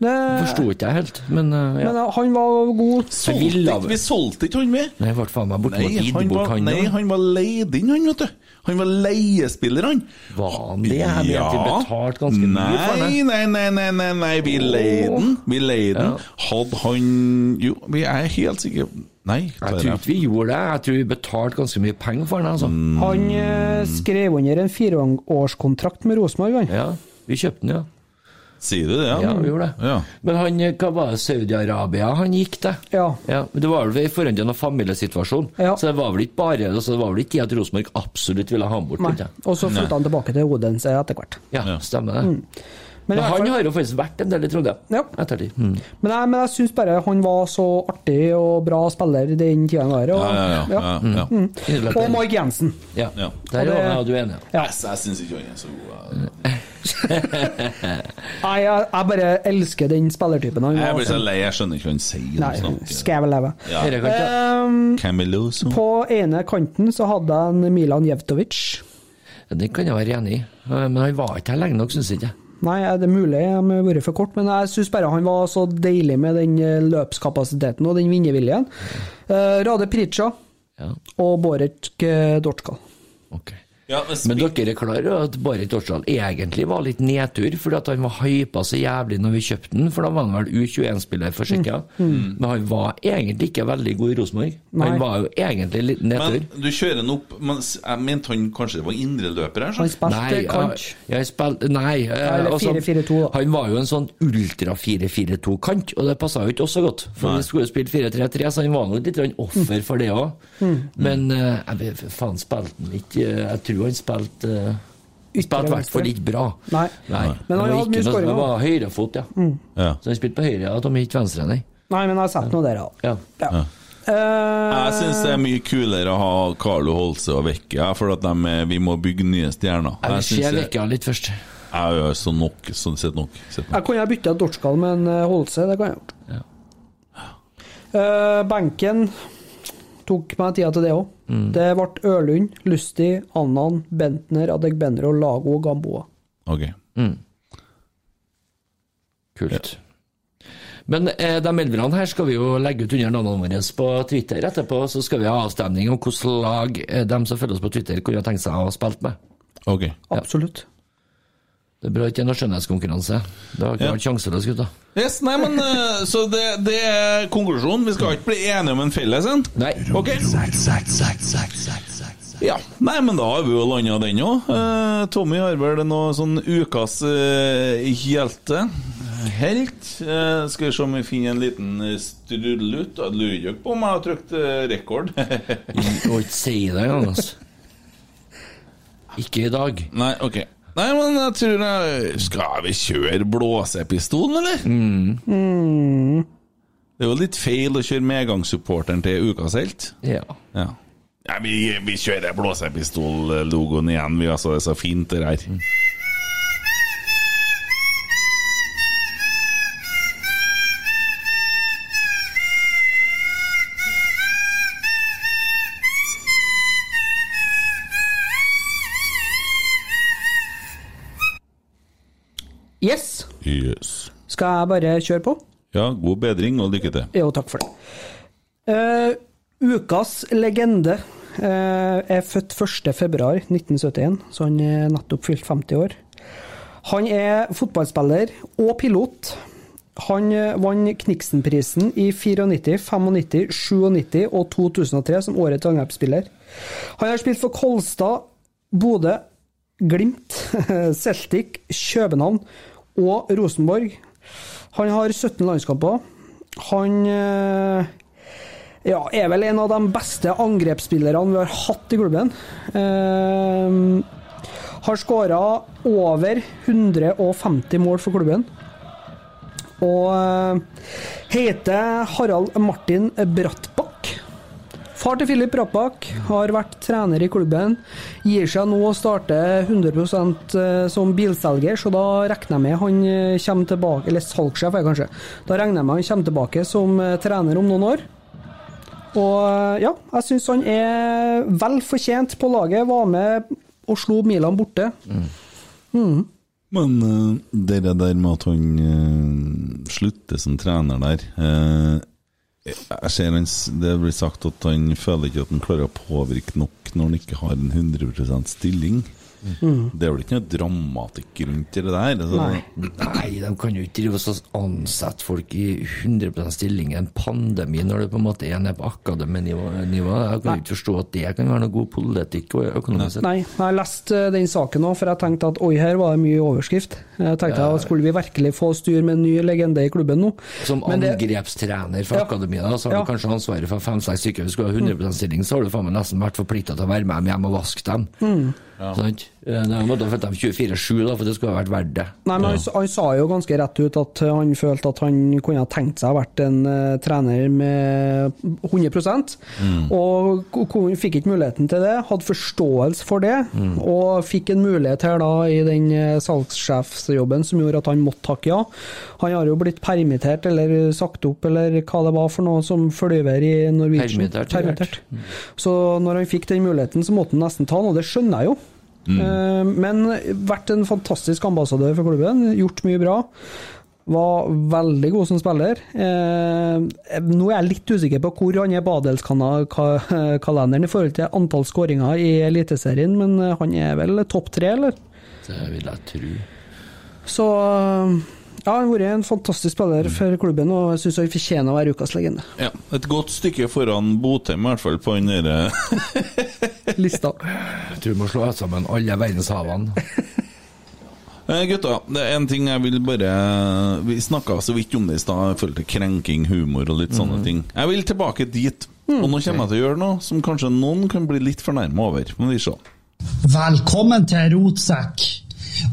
Det, Forsto ikke jeg helt, men uh, ja. men eh, han var god. Solgte, Vi solgte ikke han med. Nei, ble faen meg borte Nei, han var, han nei, han var leid inn, han, vet du. Han var leiespiller, han. Var han det? Jeg mente vi betalt ganske mye for Nei, nei, nei, nei, nei, nei, vi leide den. Vi leide den. Hadde han Jo, vi er helt sikre Nei, Jeg tror ikke vi gjorde det. Jeg tror vi betalte ganske mye penger for den. altså. Han eh, skrev under en fireårskontrakt med Rosenborg, han. Ja, vi kjøpte den, ja. Sier du det? Ja, ja vi gjorde det. Ja. Men han, hva var det, Saudi-Arabia han gikk til? Ja. Ja, men Det var vel i forhold til noen familiesituasjon. Ja. Så det var vel ikke bare altså, det var vel ikke det at Rosenborg absolutt ville ha han bort. Nei. Og så flytta han tilbake til Odense etter hvert. Ja, stemmer det. Men, Men han har jo faktisk vært en del i Trondheim. Ja. Ettertid. Mm. men, jeg, men jeg syns bare han var så artig og bra spiller den tida han var her. og- Ja, ja, ja. ja, ja. Mm. Og Mark Jensen. Ja. Ja. Der Og det- var jeg og du enig. Ja. Jeg, jeg syns ikke han er så god. jeg. Nei, jeg, jeg bare elsker den spillertypen. Han Jeg blir så lei, jeg skjønner ikke hva han sier. Nei, skal jeg vel leve. Ja. Um, på ene kanten så hadde jeg en Milan Jevtovic. Det kan jeg være enig i. Eh, Men han var ikke her lenge nok, syns jeg ikke. Nei, er det mulig jeg har vært for kort, men jeg syns bare han var så deilig med den eh, løpskapasiteten og den vinnerviljen. Uh, Rade Prica Ja, og Borek eh, Dortkal. Ja, men Men dere er klar over at Barit Orsdal egentlig var litt nedtur, fordi at han var hypa så jævlig når vi kjøpte den, for da var han vel U21-spiller for Tsjekkia. Men han var egentlig ikke veldig god i Rosenborg. Han var jo egentlig litt nedtur. Men du kjører han opp men Jeg mente han kanskje var indreløper her? Han Så. spilte kant. ja, jeg spilte Nei. eh, altså, 4-4-2 han var jo en sånn ultra 4-4-2-kant, og det passa jo ikke også godt. For Nei. vi skulle jo spille 4-3-3, så han var nok litt offer for det òg. Mm. Men eh, jeg vet faen spilte han ikke eh, Jeg tror han spilte uh, ytre Spilte i hvert fall ikke bra. Nei. Nei. Men han hadde mye skåringer, Det var høyrefot, ja. Ja. Så han spilte på høyre, ja, Tommy, ikke venstre, nei. Nei, men jeg har sett noe der, ja. Ja. ja. Uh, Jeg syns det er mye kulere å ha Carlo Holse og Vecchia, for at de, er- vi må bygge nye stjerner. Jeg vil se synes litt først. Jeg gjør så nok, sånn sett nok. Sett nok. Jeg kunne ha bytta Dorskal med en eh, Holse, det kan jeg ha Ja. Uh, benken tok meg tida til det òg. Det ble Ørlund, Lusti, Annan, Bentner, Adegbenro, Lago og Gamboa. Ok. Kult. Men eh, de elverne her skal vi jo legge ut under navnene våre på Twitter etterpå. Så skal vi ha avstemning om hvilket lag eh, de som følger oss på Twitter, kunne ha tenkt seg å ha spilt med. Ok. Absolutt. Det er bra ikke er noen skjønnhetskonkurranse. Det har ikke vært sjanseløst, gutta. Yes, nei, men eh, Så det, det er konklusjonen. Vi skal ikke bli enige om en felles en? Nei. Ok. Ja, Nei, men da har vi jo landa den òg. Tommy har vel noe sånn ukas eh, hjelte. Helt. Eh, skal vi se om vi finner en liten uh, strudelutt. Jeg lurer ikke på om jeg har trykt rekord. rekord. Og ikke si det engang, altså. Ikke i dag. Nei, ok. Nei, men jeg tror jeg Skal vi kjøre blåsepistolen, eller? Det er jo litt feil å kjøre medgangssupporteren til ukas helt. Ja. Ja. ja vi, vi kjører blåsepistol-logoen igjen, vi. Altså, det er så fint, det her. Yes! Yes. Skal jeg bare kjøre på? Ja, god bedring og lykke til. Jo, takk for det. Uh, ukas legende uh, er født 1.2.1971, så han er nettopp fylt 50 år. Han er fotballspiller og pilot. Han eh, vant Kniksenprisen i 94, 95, 97 og 2003 som årets angrepsspiller. Han har spilt for Kolstad, Bodø, Glimt, Celtic, København og Rosenborg. Han har 17 landskamper. Han eh, ja, er vel en av de beste angrepsspillerne vi har hatt i klubben. Eh, har skåra over 150 mål for klubben. Og eh, heter Harald Martin Brattbakk. Far til Filip Rappak har vært trener i klubben. Gir seg nå å starte 100% som bilselger, så da regner jeg med han eh, kommer tilbake Eller salgssjef, er kanskje. Da regner jeg med han kommer tilbake som eh, trener om noen år. Og eh, ja, jeg syns han er vel fortjent på laget. Var med og slo Milan borte. Men uh, det der med at han eh, slutter som trener der eh, Jeg ser han, Det blir sagt at han føler ikke at han klarer å påvirke nok når han ikke har en 100% stilling. Det er vel ikke noe dramatikk rundt det der? Altså, Nei. Nei, de kan jo ikke drive og ansette folk i 100 stilling i en pandemi når det på en måte er nede på akademinivå. Jeg kan jo ikke forstå at det kan være noe god politikk økonomisk sett. Nei, jeg har lest eh, den saken òg, for jeg tenkte at oi, her var det mye overskrift. Jeg tenkte at skulle vi virkelig få styr med en ny legende i klubben nå? Som angrepstrener for Ja. akademia, så har Ja. du kanskje ansvaret for fem-seks stykker. Hvis du skal ha 100% stilling, så har du faen meg nesten vært forplikta til å være med dem hjem og vaske dem. Mm. Sant? Eh, Det måtte ha følt dem 24-7, da, for det skulle ha vært verdt det. Nei, men han, han sa jo ganske rett ut at han følte at han kunne ha tenkt seg å vært en uh, trener med 100 og ko- ko- fikk ikke muligheten til det. Hadde forståelse for det, og fikk en mulighet her da i den uh, salgssjefsjobben som gjorde at han måtte takke ja. Han har jo blitt permittert eller sagt opp eller hva det var for noe som flyver i Norwegian. Permittert, Så når han fikk den muligheten, så måtte han nesten ta den, og det skjønner jeg jo. Eh, Men vært en fantastisk ambassadør for klubben, gjort mye bra. Var veldig god som spiller. Eh, nå er jeg litt usikker på hvor han er på adelskalenderen i forhold til antall skåringer i Eliteserien, men han er vel topp tre, eller? Det vil jeg tro. Så eh, ja, han har vært en fantastisk spiller for klubben, og jeg syns han fortjener å være ukas legende. ja, et godt stykke foran Botheim, i hvert fall, på den derre Lista. Jeg tror vi må slå sammen alle verdenshavene. Eh, Gutta, det er en ting jeg vil bare Vi snakka så vidt om det i stad, i forhold til krenking, humor og litt sånne ting. Jeg vil tilbake dit. Og nå kommer jeg til å gjøre noe som kanskje noen kan bli litt fornærma over. Må vi se. Velkommen til Rotsekk.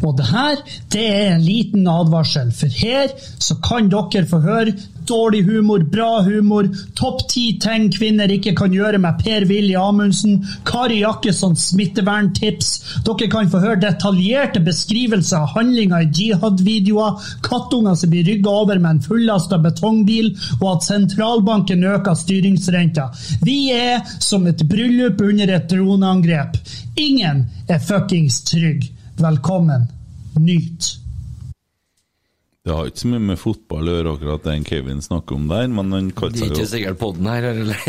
Og det her, det er en liten advarsel, for her så kan dere få høre dårlig humor, bra humor, topp ti ting kvinner ikke kan gjøre med Per-Willy Amundsen, Kari Jakkessons smitteverntips. Dere kan få høre detaljerte beskrivelser av handlinger i jihad-videoer, kattunger som blir rygga over med en fullasta betongbil, og at sentralbanken øker styringsrenta. Vi er som et bryllup under et droneangrep. Ingen er fuckings trygg. Velkommen. Nyt. Det har ikke så mye med fotball å gjøre, akkurat det Kevin snakker om der, men han Det kalte er seg ikke sikkert podden her, eller?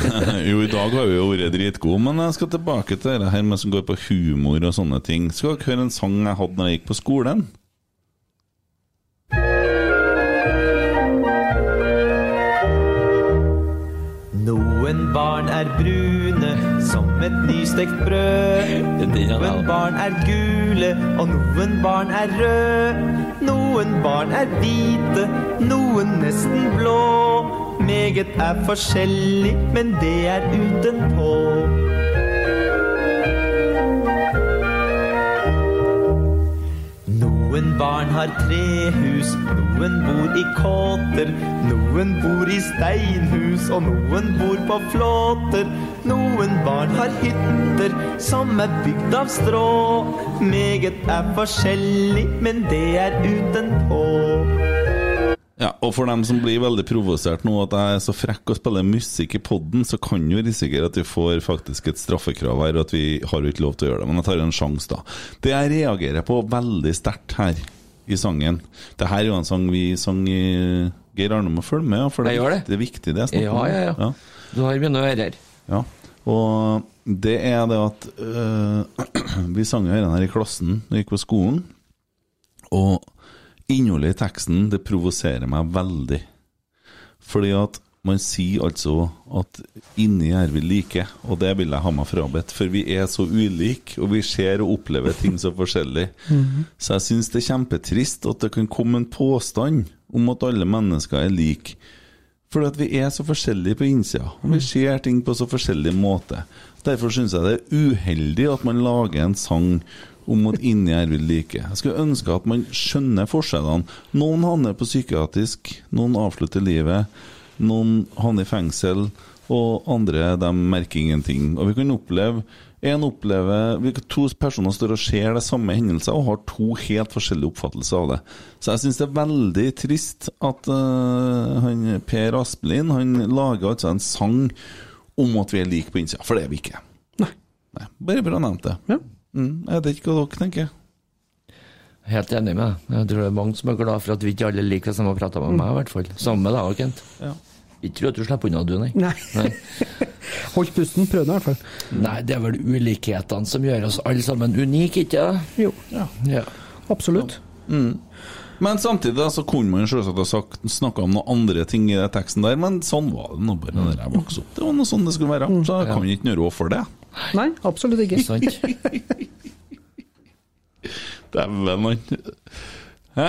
Jo, i dag har vi jo vært dritgode, men jeg skal tilbake til det her med som går på humor og sånne ting. Skal dere høre en sang jeg hadde når jeg gikk på skolen? Noen barn er brune et nystekt brød. Noen barn er gule, og noen barn er røde. Noen barn er hvite, noen nesten blå. Meget er forskjellig, men det er utenpå. Noen barn har trehus, noen bor i kåter. Noen bor i steinhus, og noen bor på flåter. Noen barn har hytter som er bygd av strå. Meget er forskjellig, men det er utenpå. Ja, og for dem som blir veldig provosert nå at jeg er så frekk og spiller musikk i podden, så kan jo risikere at vi får faktisk et straffekrav her, og at vi har jo ikke lov til å gjøre det. Men jeg tar en sjanse, da. Det jeg reagerer på veldig sterkt her i sangen Det her er jo en sang vi sang i Geir Arne må følge med, for det, er det. viktig- det er viktig, det jeg snakker Ja, ja, ja, ja. Du har mine ører. Ja, og det er det at øh, Vi sang jo denne her i klassen da jeg gikk på skolen, og innholdet i teksten det provoserer meg veldig. Fordi at man sier altså at inni er vi like, og det vil jeg ha meg frabedt. For vi er så ulike, og vi ser og opplever ting så forskjellig. Så jeg syns det er kjempetrist at det kan komme en påstand om at alle mennesker er like. Fordi at vi er så forskjellige på innsida, og vi ser ting på så forskjellig måte. Derfor syns jeg det er uheldig at man lager en sang om at inni her vi like. Jeg skulle ønske at man skjønner forskjellene. Noen havner på psykiatrisk, noen avslutter livet, noen havner i fengsel, og andre de merker ingenting. Og vi kan oppleve en opplever, vi- To personer står og ser det samme hendelser og har to helt forskjellige oppfattelser av det. Så jeg syns det er veldig trist at uh, han Per Asplin han lager altså en sang om at vi er like på innsida, for det er vi ikke. Nei. Nei, Bare ha nevnt det. Ja. Mm, jeg vet ikke hva dere tenker. Helt enig med deg. Jeg tror det er mange som er glad for at vi ikke alle liker som har prata med meg, i hvert fall. Sammen med deg òg, Kent. Ja. Ikke tro at du slipper unna, du, nei. Nei. Nei. Holdt pusten, prøvde i hvert fall. Nei, det er vel ulikhetene som gjør oss alle sammen unike, ikke det? Jo, Ja. absolutt. Men samtidig så kunne man selvsagt ha snakka om noen andre ting i den teksten der, men sånn var det nå bare da jeg vokste opp. Det var noe sånn det skulle være. Så jeg kan ikke noe råd for det. Nei, absolutt ikke. Sant? Dæven, mann. Hæ?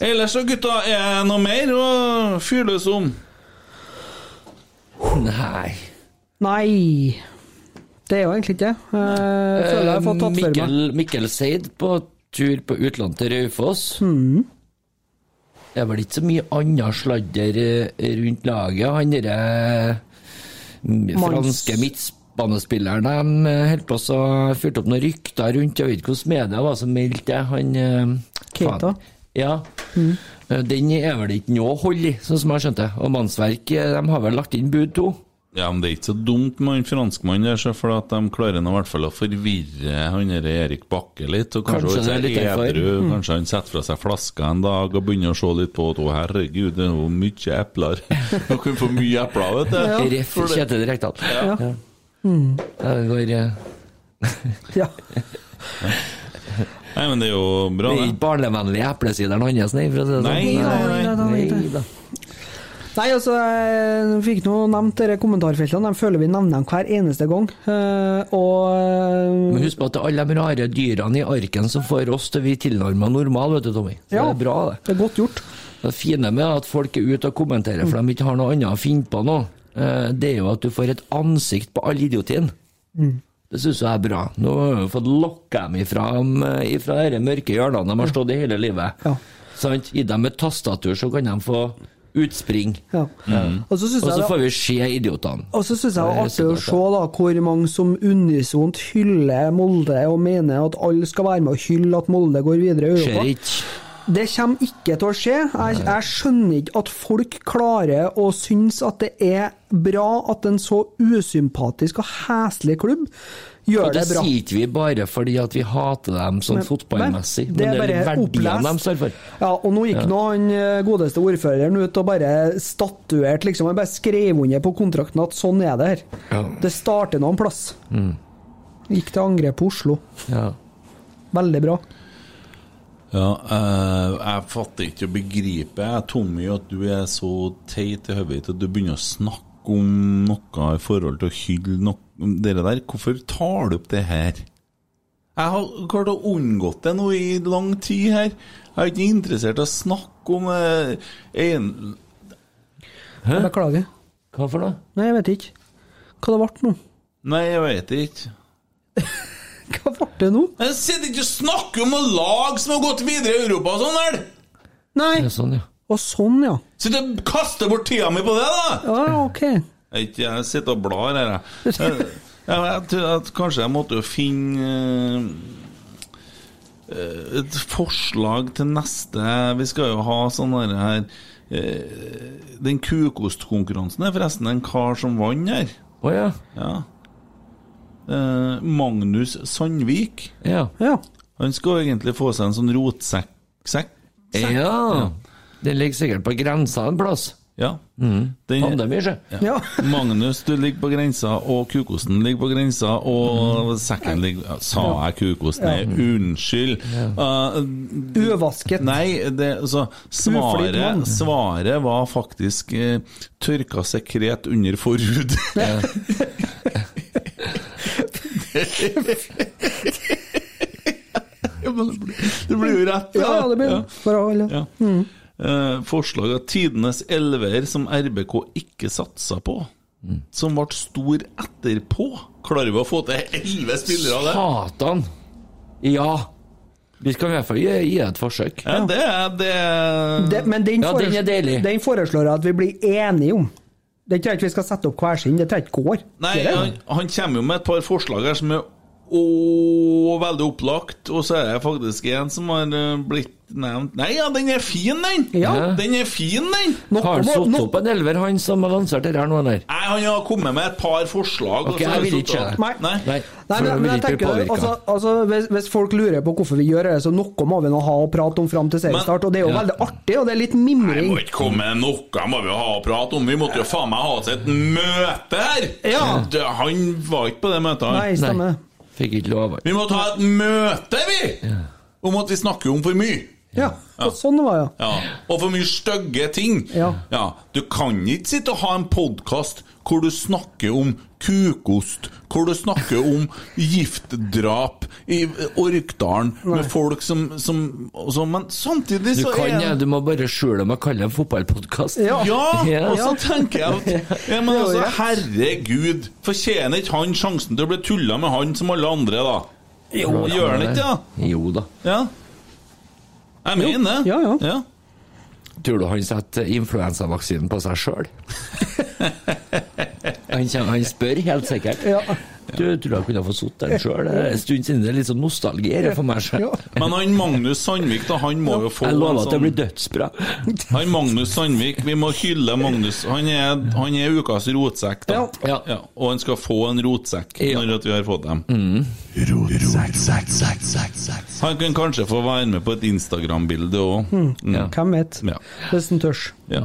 Ellers så, gutta, er det noe mer å fyre løs om? Nei. Nei. Det er jo egentlig ikke det. Jeg føler jeg har fått tatt for meg. Mikkel, Mikkel Seid på tur på utlandet til Raufoss. Mm. Det er vel ikke så mye annet sladder eh, rundt laget. Han derre mm, franske midtbanespilleren de eh, holdt på å fyrte opp noen rykter rundt. Jeg vet ikke hvilke medier var som meldte det. Han eh, Keita? Ja. Mm. Den er vel ikke noe hold i, sånn som jeg skjønte. Og Mannsverk eh, de har vel lagt inn bud to. Ja, men det er ikke så dumt med han franskmannen der, så for at de klarer nå i hvert fall å forvirre han Erik Bakke litt. Og kanskje, Kanskje han er edru, kanskje han setter fra seg flaska en dag og begynner å se litt på at å herregud, det er jo mye epler. Man kan få mye epler, vet du. Ref For det- Kjetil Rekdal. Ja. Ja. Det går eh, Ja. Nei, men det er jo bra, Det er det. ikke barnevennlig eplesideren hans, nei. For å si det sånn. Nei, nei, nei. Nei da. Nei, altså, jeg fikk nå nevnt disse kommentarfeltene. De føler vi nevner dem hver eneste gang. Eh, og Men eh, husk på at det er alle de rare dyrene i arken som får oss til å bli tilnærmet normal, vet du, Tommy. Så Ja. Det er bra, det. det er godt gjort. Det fine med at folk er ute og kommenterer, for de ikke har noe annet å finne på nå. eh, det er jo at du får et ansikt på all idiotien. Det syns jeg er bra. Nå har vi fått lokka dem ifra, ifra de mørke hjørnene de har stått i hele livet. Ja. Sant? Gi dem et tastatur, så kan de få utspring. Ja. Så Og så det- får vi se idiotene. Og så syns jeg det er artig å se da, hvor mange som unisont hyller Molde og mener at alle skal være med og hylle at Molde går videre i Skjer Europa. ikke. Det kommer ikke til å skje. Jeg, jeg skjønner ikke at folk klarer å synes at det er bra at en så usympatisk og heslig klubb gjør det det bra. sier ikke vi bare fordi at vi hater dem sånn Men- fotballmessig, men det men er det er verdien verdiene de står for. Ja, og nå gikk nå han eh, godeste ordføreren ut og bare statuerte, liksom. Han bare skrev under på kontrakten at sånn er det her. Ja. Det starter noen plass. Gikk til angrep på Oslo. Ja. Veldig bra. Ja, uh, jeg fatter ikke å begripe, jeg, Tommy, at du er så teit i hodet at du begynner å snakke om noe i forhold til å hylle noe Dere der, hvorfor tar du opp det her? Jeg har klart å unngått det nå i lang tid her. Jeg er ikke interessert i å snakke om eh, en... Hæ? Beklager. Hva for noe? Nei, jeg vet ikke. Hva det ble nå? Nei, jeg vet ikke. Hva ble det nå? Jeg sitter ikke og snakker om noe lag som har gått videre i Europa og sånn vel! Nei! Det er sånn, ja. Og sånn, ja. Sitter og kaster bort tida mi på det, da! Ja, ok. Jeg, ikke- jeg sitter og blar her, jeg. Jeg, jeg, jeg tror at kanskje jeg måtte jo finne eh, et forslag til neste Vi skal jo ha sånn her, her eh, Den kukostkonkurransen er forresten en kar som vant her. Oh, ja. Ja. Eh, Magnus Sandvik. Ja. Ja. Han skal egentlig få seg en sånn rotsekk. Sekk? ja. Den ligger sikkert på grensa en plass. Ja. Den- Pandemi, sjø. Ja. Magnus, du ligger på grensa, og kukosten ligger på grensa, og sekken ligger Sa jeg kukosten? Ja. unnskyld. Uh, Uvasket. nei, det, altså, svaret, svaret var faktisk uh, tørka sekret under forhud. Ja, det blir- jo rett. da. Ja, ja, det blir Ja. bra. Eller? Ja. Eh, forslag av tidenes elver som RBK ikke satsa på. Som ble stor etterpå. Klarer vi å få til elleve spillere av det? Satan! Ja. Vi skal i hvert fall gi, gi et forsøk. Ja, det er det, Det, men den, Ja, den foreslår, er deilig. den foreslår jeg at vi blir enige om. Det tror jeg ikke vi skal sette opp hver sin. Det tror jeg ikke går. Nei, han, han kommer jo med et par forslag her som er å, veldig opplagt, og så er det faktisk en som har eh, blitt Nei, ja, den er fin, den! Ja. Den er fin, den! Noe Har han satt opp en elver, han som har lansert det her nå, eller? Nei, Han har kommet med et par forslag. Ok, jeg vil ikke det. Nei. Nei. Nei, Nei, men, men jeg tenker, altså, altså hvis, hvis folk lurer på hvorfor vi gjør det, så noe må vi nå ha å prate om fram til seriestart. Og det er jo Ja. veldig artig, og det er litt Nei, må ikke komme med noe, må vi ha å prate om. Vi måtte jo faen meg ha oss et møte her! Ja. Han var ikke på det møtet. Her. Nei, stemmer. Fikk ikke lov. Vi må ha et møte, vi! Om at vi snakker om for mye. Ja, og sånn var det. Ja. Og for mye stygge ting. Ja. Du kan ikke sitte og ha en podkast hvor du snakker om kukost, hvor du snakker om giftdrap i Orkdalen med folk som, som som, Men samtidig Du kan er det, du må bare skjule meg og kalle det en fotballpodkast. Ja. Ja, Ja. og så tenker jeg at ja, men altså. Herregud, fortjener ikke han sjansen til å bli tulla med han som alle andre, da? Jo, Gjør han ikke det? Jo da. Ja. Jeg mener det. Ja, ja. Tror du han setter influensavaksinen på seg sjøl? han, han spør helt sikkert. Ja. Du tror jeg kunne få sittet den sjøl? Det er en stund siden det er litt sånn nostalgi her for meg sjøl. Men han Magnus Sandvik, da, han må jo få Jeg lover at det sånn blir dødsbra. Han Magnus Sandvik, vi må hylle Magnus. Han er, han er ukas rotsekk, da. Ja. Ja, og han skal få en rotsekk når at vi har fått dem. Han kan kanskje få være med på et Instagram-bilde òg. Ja. Hvem vet? Hvis han tørs. Ja.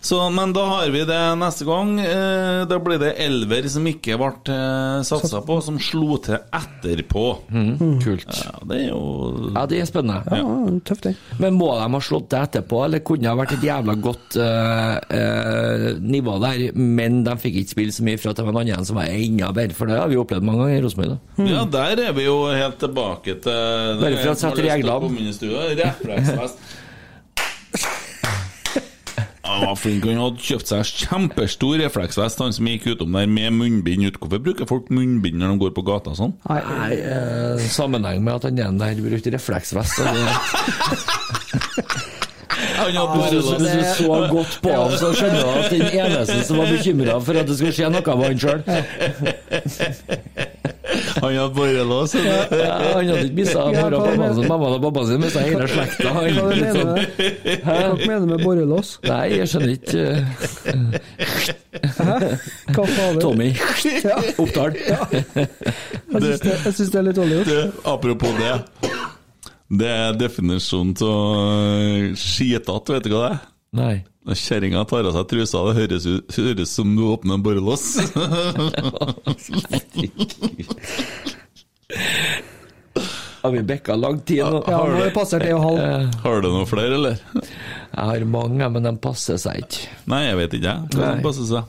Så, men da har vi det neste gang. Eh, da blir det elver som ikke ble eh, satsa på, som slo til etterpå. Kult. Ja, det er jo Ja, det er spennende. Ja, tøft, det. Men må de ha slått det etterpå, eller kunne det ha vært et jævla godt uh, uh, nivå der, men de fikk ikke spille så mye for at det var en annen som var enda bedre, for det har vi opplevd mange ganger i Rosenborg. da. Ja, der er vi jo helt tilbake til Bare for å sette reglene. Refleksfest. Han var flink. Han hadde kjøpt seg kjempestor refleksvest, han som gikk utom der med munnbind ut. Hvorfor bruker folk munnbind når de går på gata sånn? Nei, eh, sammenheng med at han ene der brukte refleksvest. og det- Hvis du, så godt på ham, så skjønner du at den eneste som var bekymra for at det skulle skje noe, var han sjøl. Han hadde borrelås. Ja, han hadde ikke mista mora, og pappaen sin, mammaen og pappaen sin, mista hele slekta. Han hva litt mener sånn, du? Hva mener du med borrelås? Nei, jeg skjønner ikke Hæ? Hva faen? Tommy Ja. Oppdal. Jeg syns det, det er litt dårlig gjort. Apropos det. Det er definisjonen av skitete, vet du hva det er? Nei. Når kjerringa tar av seg trusa, det høres, ut, høres som du åpner en borrelås. Har vi bekka lang tid nå? Ja, nå har det passert en og halv. Har du noen flere, eller? Jeg har mange, men de passer seg ikke. Nei, jeg vet ikke, jeg. Hva Nei. passer seg?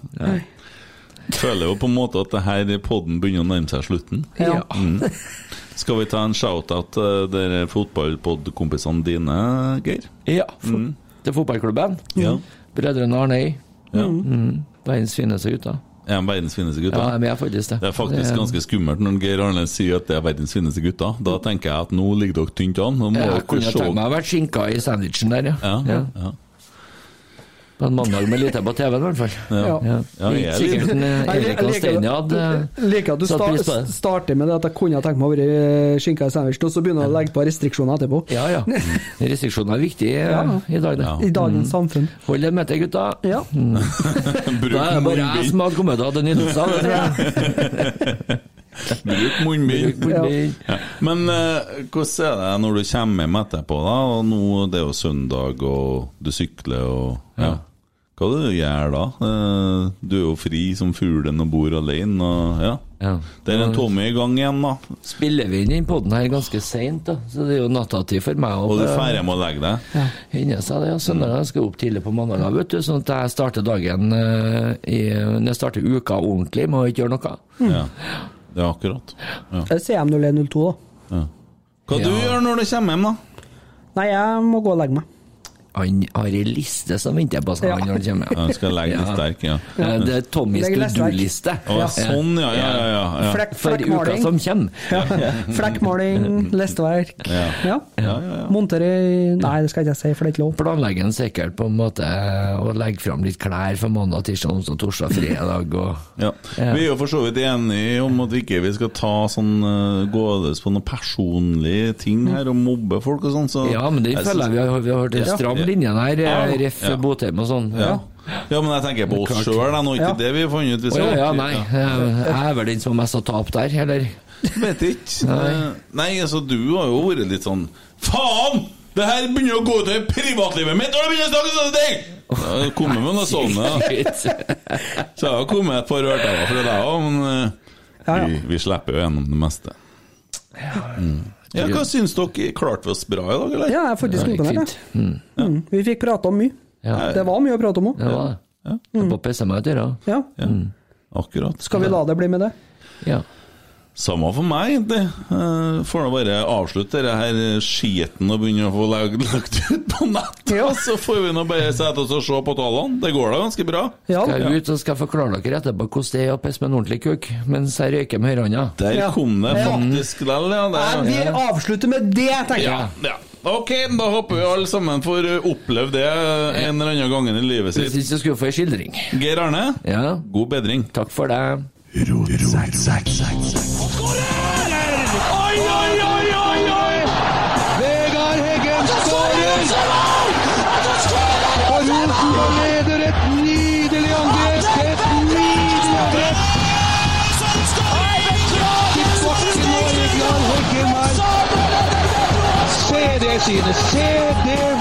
Føler jo på en måte at det her podden begynner å nærme seg slutten. Ja. Skal vi ta en shout-out til dere fotballpod-kompisene dine, Geir? Ja, for, til fotballklubben. Ja. Brødrene Arnøy. ja. Mm. Verdens fineste gutter. Er de verdens fineste Ja, gutter? jeg er faktisk det. Det er faktisk ganske skummelt når Geir Arne sier at det er verdens fineste gutter. Da tenker jeg at nå ligger dere tynt an. Nå må Jeg kunne tenkt meg å vært skinka i sandwichen der, ja. ja. ja, ja. På en mandag med lite på TV-en, i hvert fall. Ja. Ja. Ja. Ja, jeg er Sikkert en eh, Erik og liker- Steinar hadde liker at du sta det. starter med det at jeg kunne tenkt meg å være skinka i sandwich, og så begynner du å legge på restriksjoner etterpå. Ja, ja. Restriksjoner er viktig eh, Ja. i dag, det. Ja. I dagens samfunn. Hold deg med til, gutta. Ja. Mm. Da er det bare jeg som har kommet til å ha det nydelser, det tror jeg. Bruk munnbind. Munnbind. Ja. Men eh, hvordan er det når du kommer hjem etterpå, da? Og nå det er jo søndag, og du sykler og ja. Hva du gjør da? Eh, du er jo fri som fuglen og bor alene. Og, ja. Ja. Det er en Tommy i gang igjen, da. Spiller vi inn den podden her ganske seint, da. Så det er jo nattatid for meg. Og du er ferdig med å legge deg. Hender seg det. ja. Søndager skal jeg opp tidlig på mandager, vet du. Sånn at jeg starter dagen eh, i, Når jeg starter uka ordentlig, må jeg ikke gjøre noe. Ja. Det er akkurat. Ja. Det er CM0102, da. Ja. Hva du gjør når du kommer hjem, da? Nei, jeg må gå og legge meg. Han har ei liste som venter på seg Ja. når han kommer. Ja, du skal legge litt Ja. sterk, ja. Eh, Det er Tommys to do-liste. Sånn, ja. Ja, ja, ja. Flekk, For uka som kommer. Ja. Flekkmaling, lesteverk. Ja. Ja. Ja, ja, ja. Montere Nei, det skal jeg ikke si, for det er ikke lov. Planlegger en sikkert på en måte å legge fram litt klær for mandag, tirsdag, onsdag, torsdag, fredag og Ja. Ja. Vi er jo for så vidt enige om at vi ikke vi skal ta sånn uh, gådes på noen personlige ting her og mobbe folk og sånn. Så Ja, men det føler jeg vi har, vi har hørt det Ja. Stram linje der, Ja. eh, ref. Ja. Botheim og sånn. Ja. ja, men jeg tenker på oss sjøl, nå. Ikke Ja. det vi har funnet ut. Vi Å ja, ja, nei. Jeg jeg er vel den som har mest å tape der, eller? Vet ikke. Nei. nei, altså, du har jo vært litt sånn Faen! Det her begynner å gå utover privatlivet mitt, og det begynner å snakke sånne ting! Ja, det kommer med noe sånne. Så jeg har kommet et par ørtever fra deg òg, men Ja, ja. Vi, vi slipper jo gjennom det meste. Mm. Ja, hva syns dere? Klarte vi oss bra i dag, eller? Ja, jeg er faktisk imponert. jeg. Mm. Mm. Vi fikk prata om mye. Ja. Det var mye å prate om òg. Det var det. Ja. Jeg må pisse meg ut i øra. Ja. Ja. Akkurat. Skal vi la det bli med det? Ja. Samme for meg, egentlig. Eh, Får nå bare avslutte dette her skiten og begynne å få lagt, lagt ut på nett. Ja. Så får vi nå bare sette oss og se på tallene. Det går da ganske bra. Ja. Skal jeg ut og skal forklare dere etterpå hvordan det er å pisse med en ordentlig kuk mens jeg røyker med høyrehånda. Der Ja. kom det Ja. faktisk lell, ja. Nei, Vi avslutter med det, tenker jeg. ja. Ok, da håper vi alle sammen får uh, oppleve det en eller annen gang i livet Hvis sitt. ikke så skulle få en skildring. Geir Arne, Ja, god bedring. takk for det. Oi, Vegard Heggen her. Se det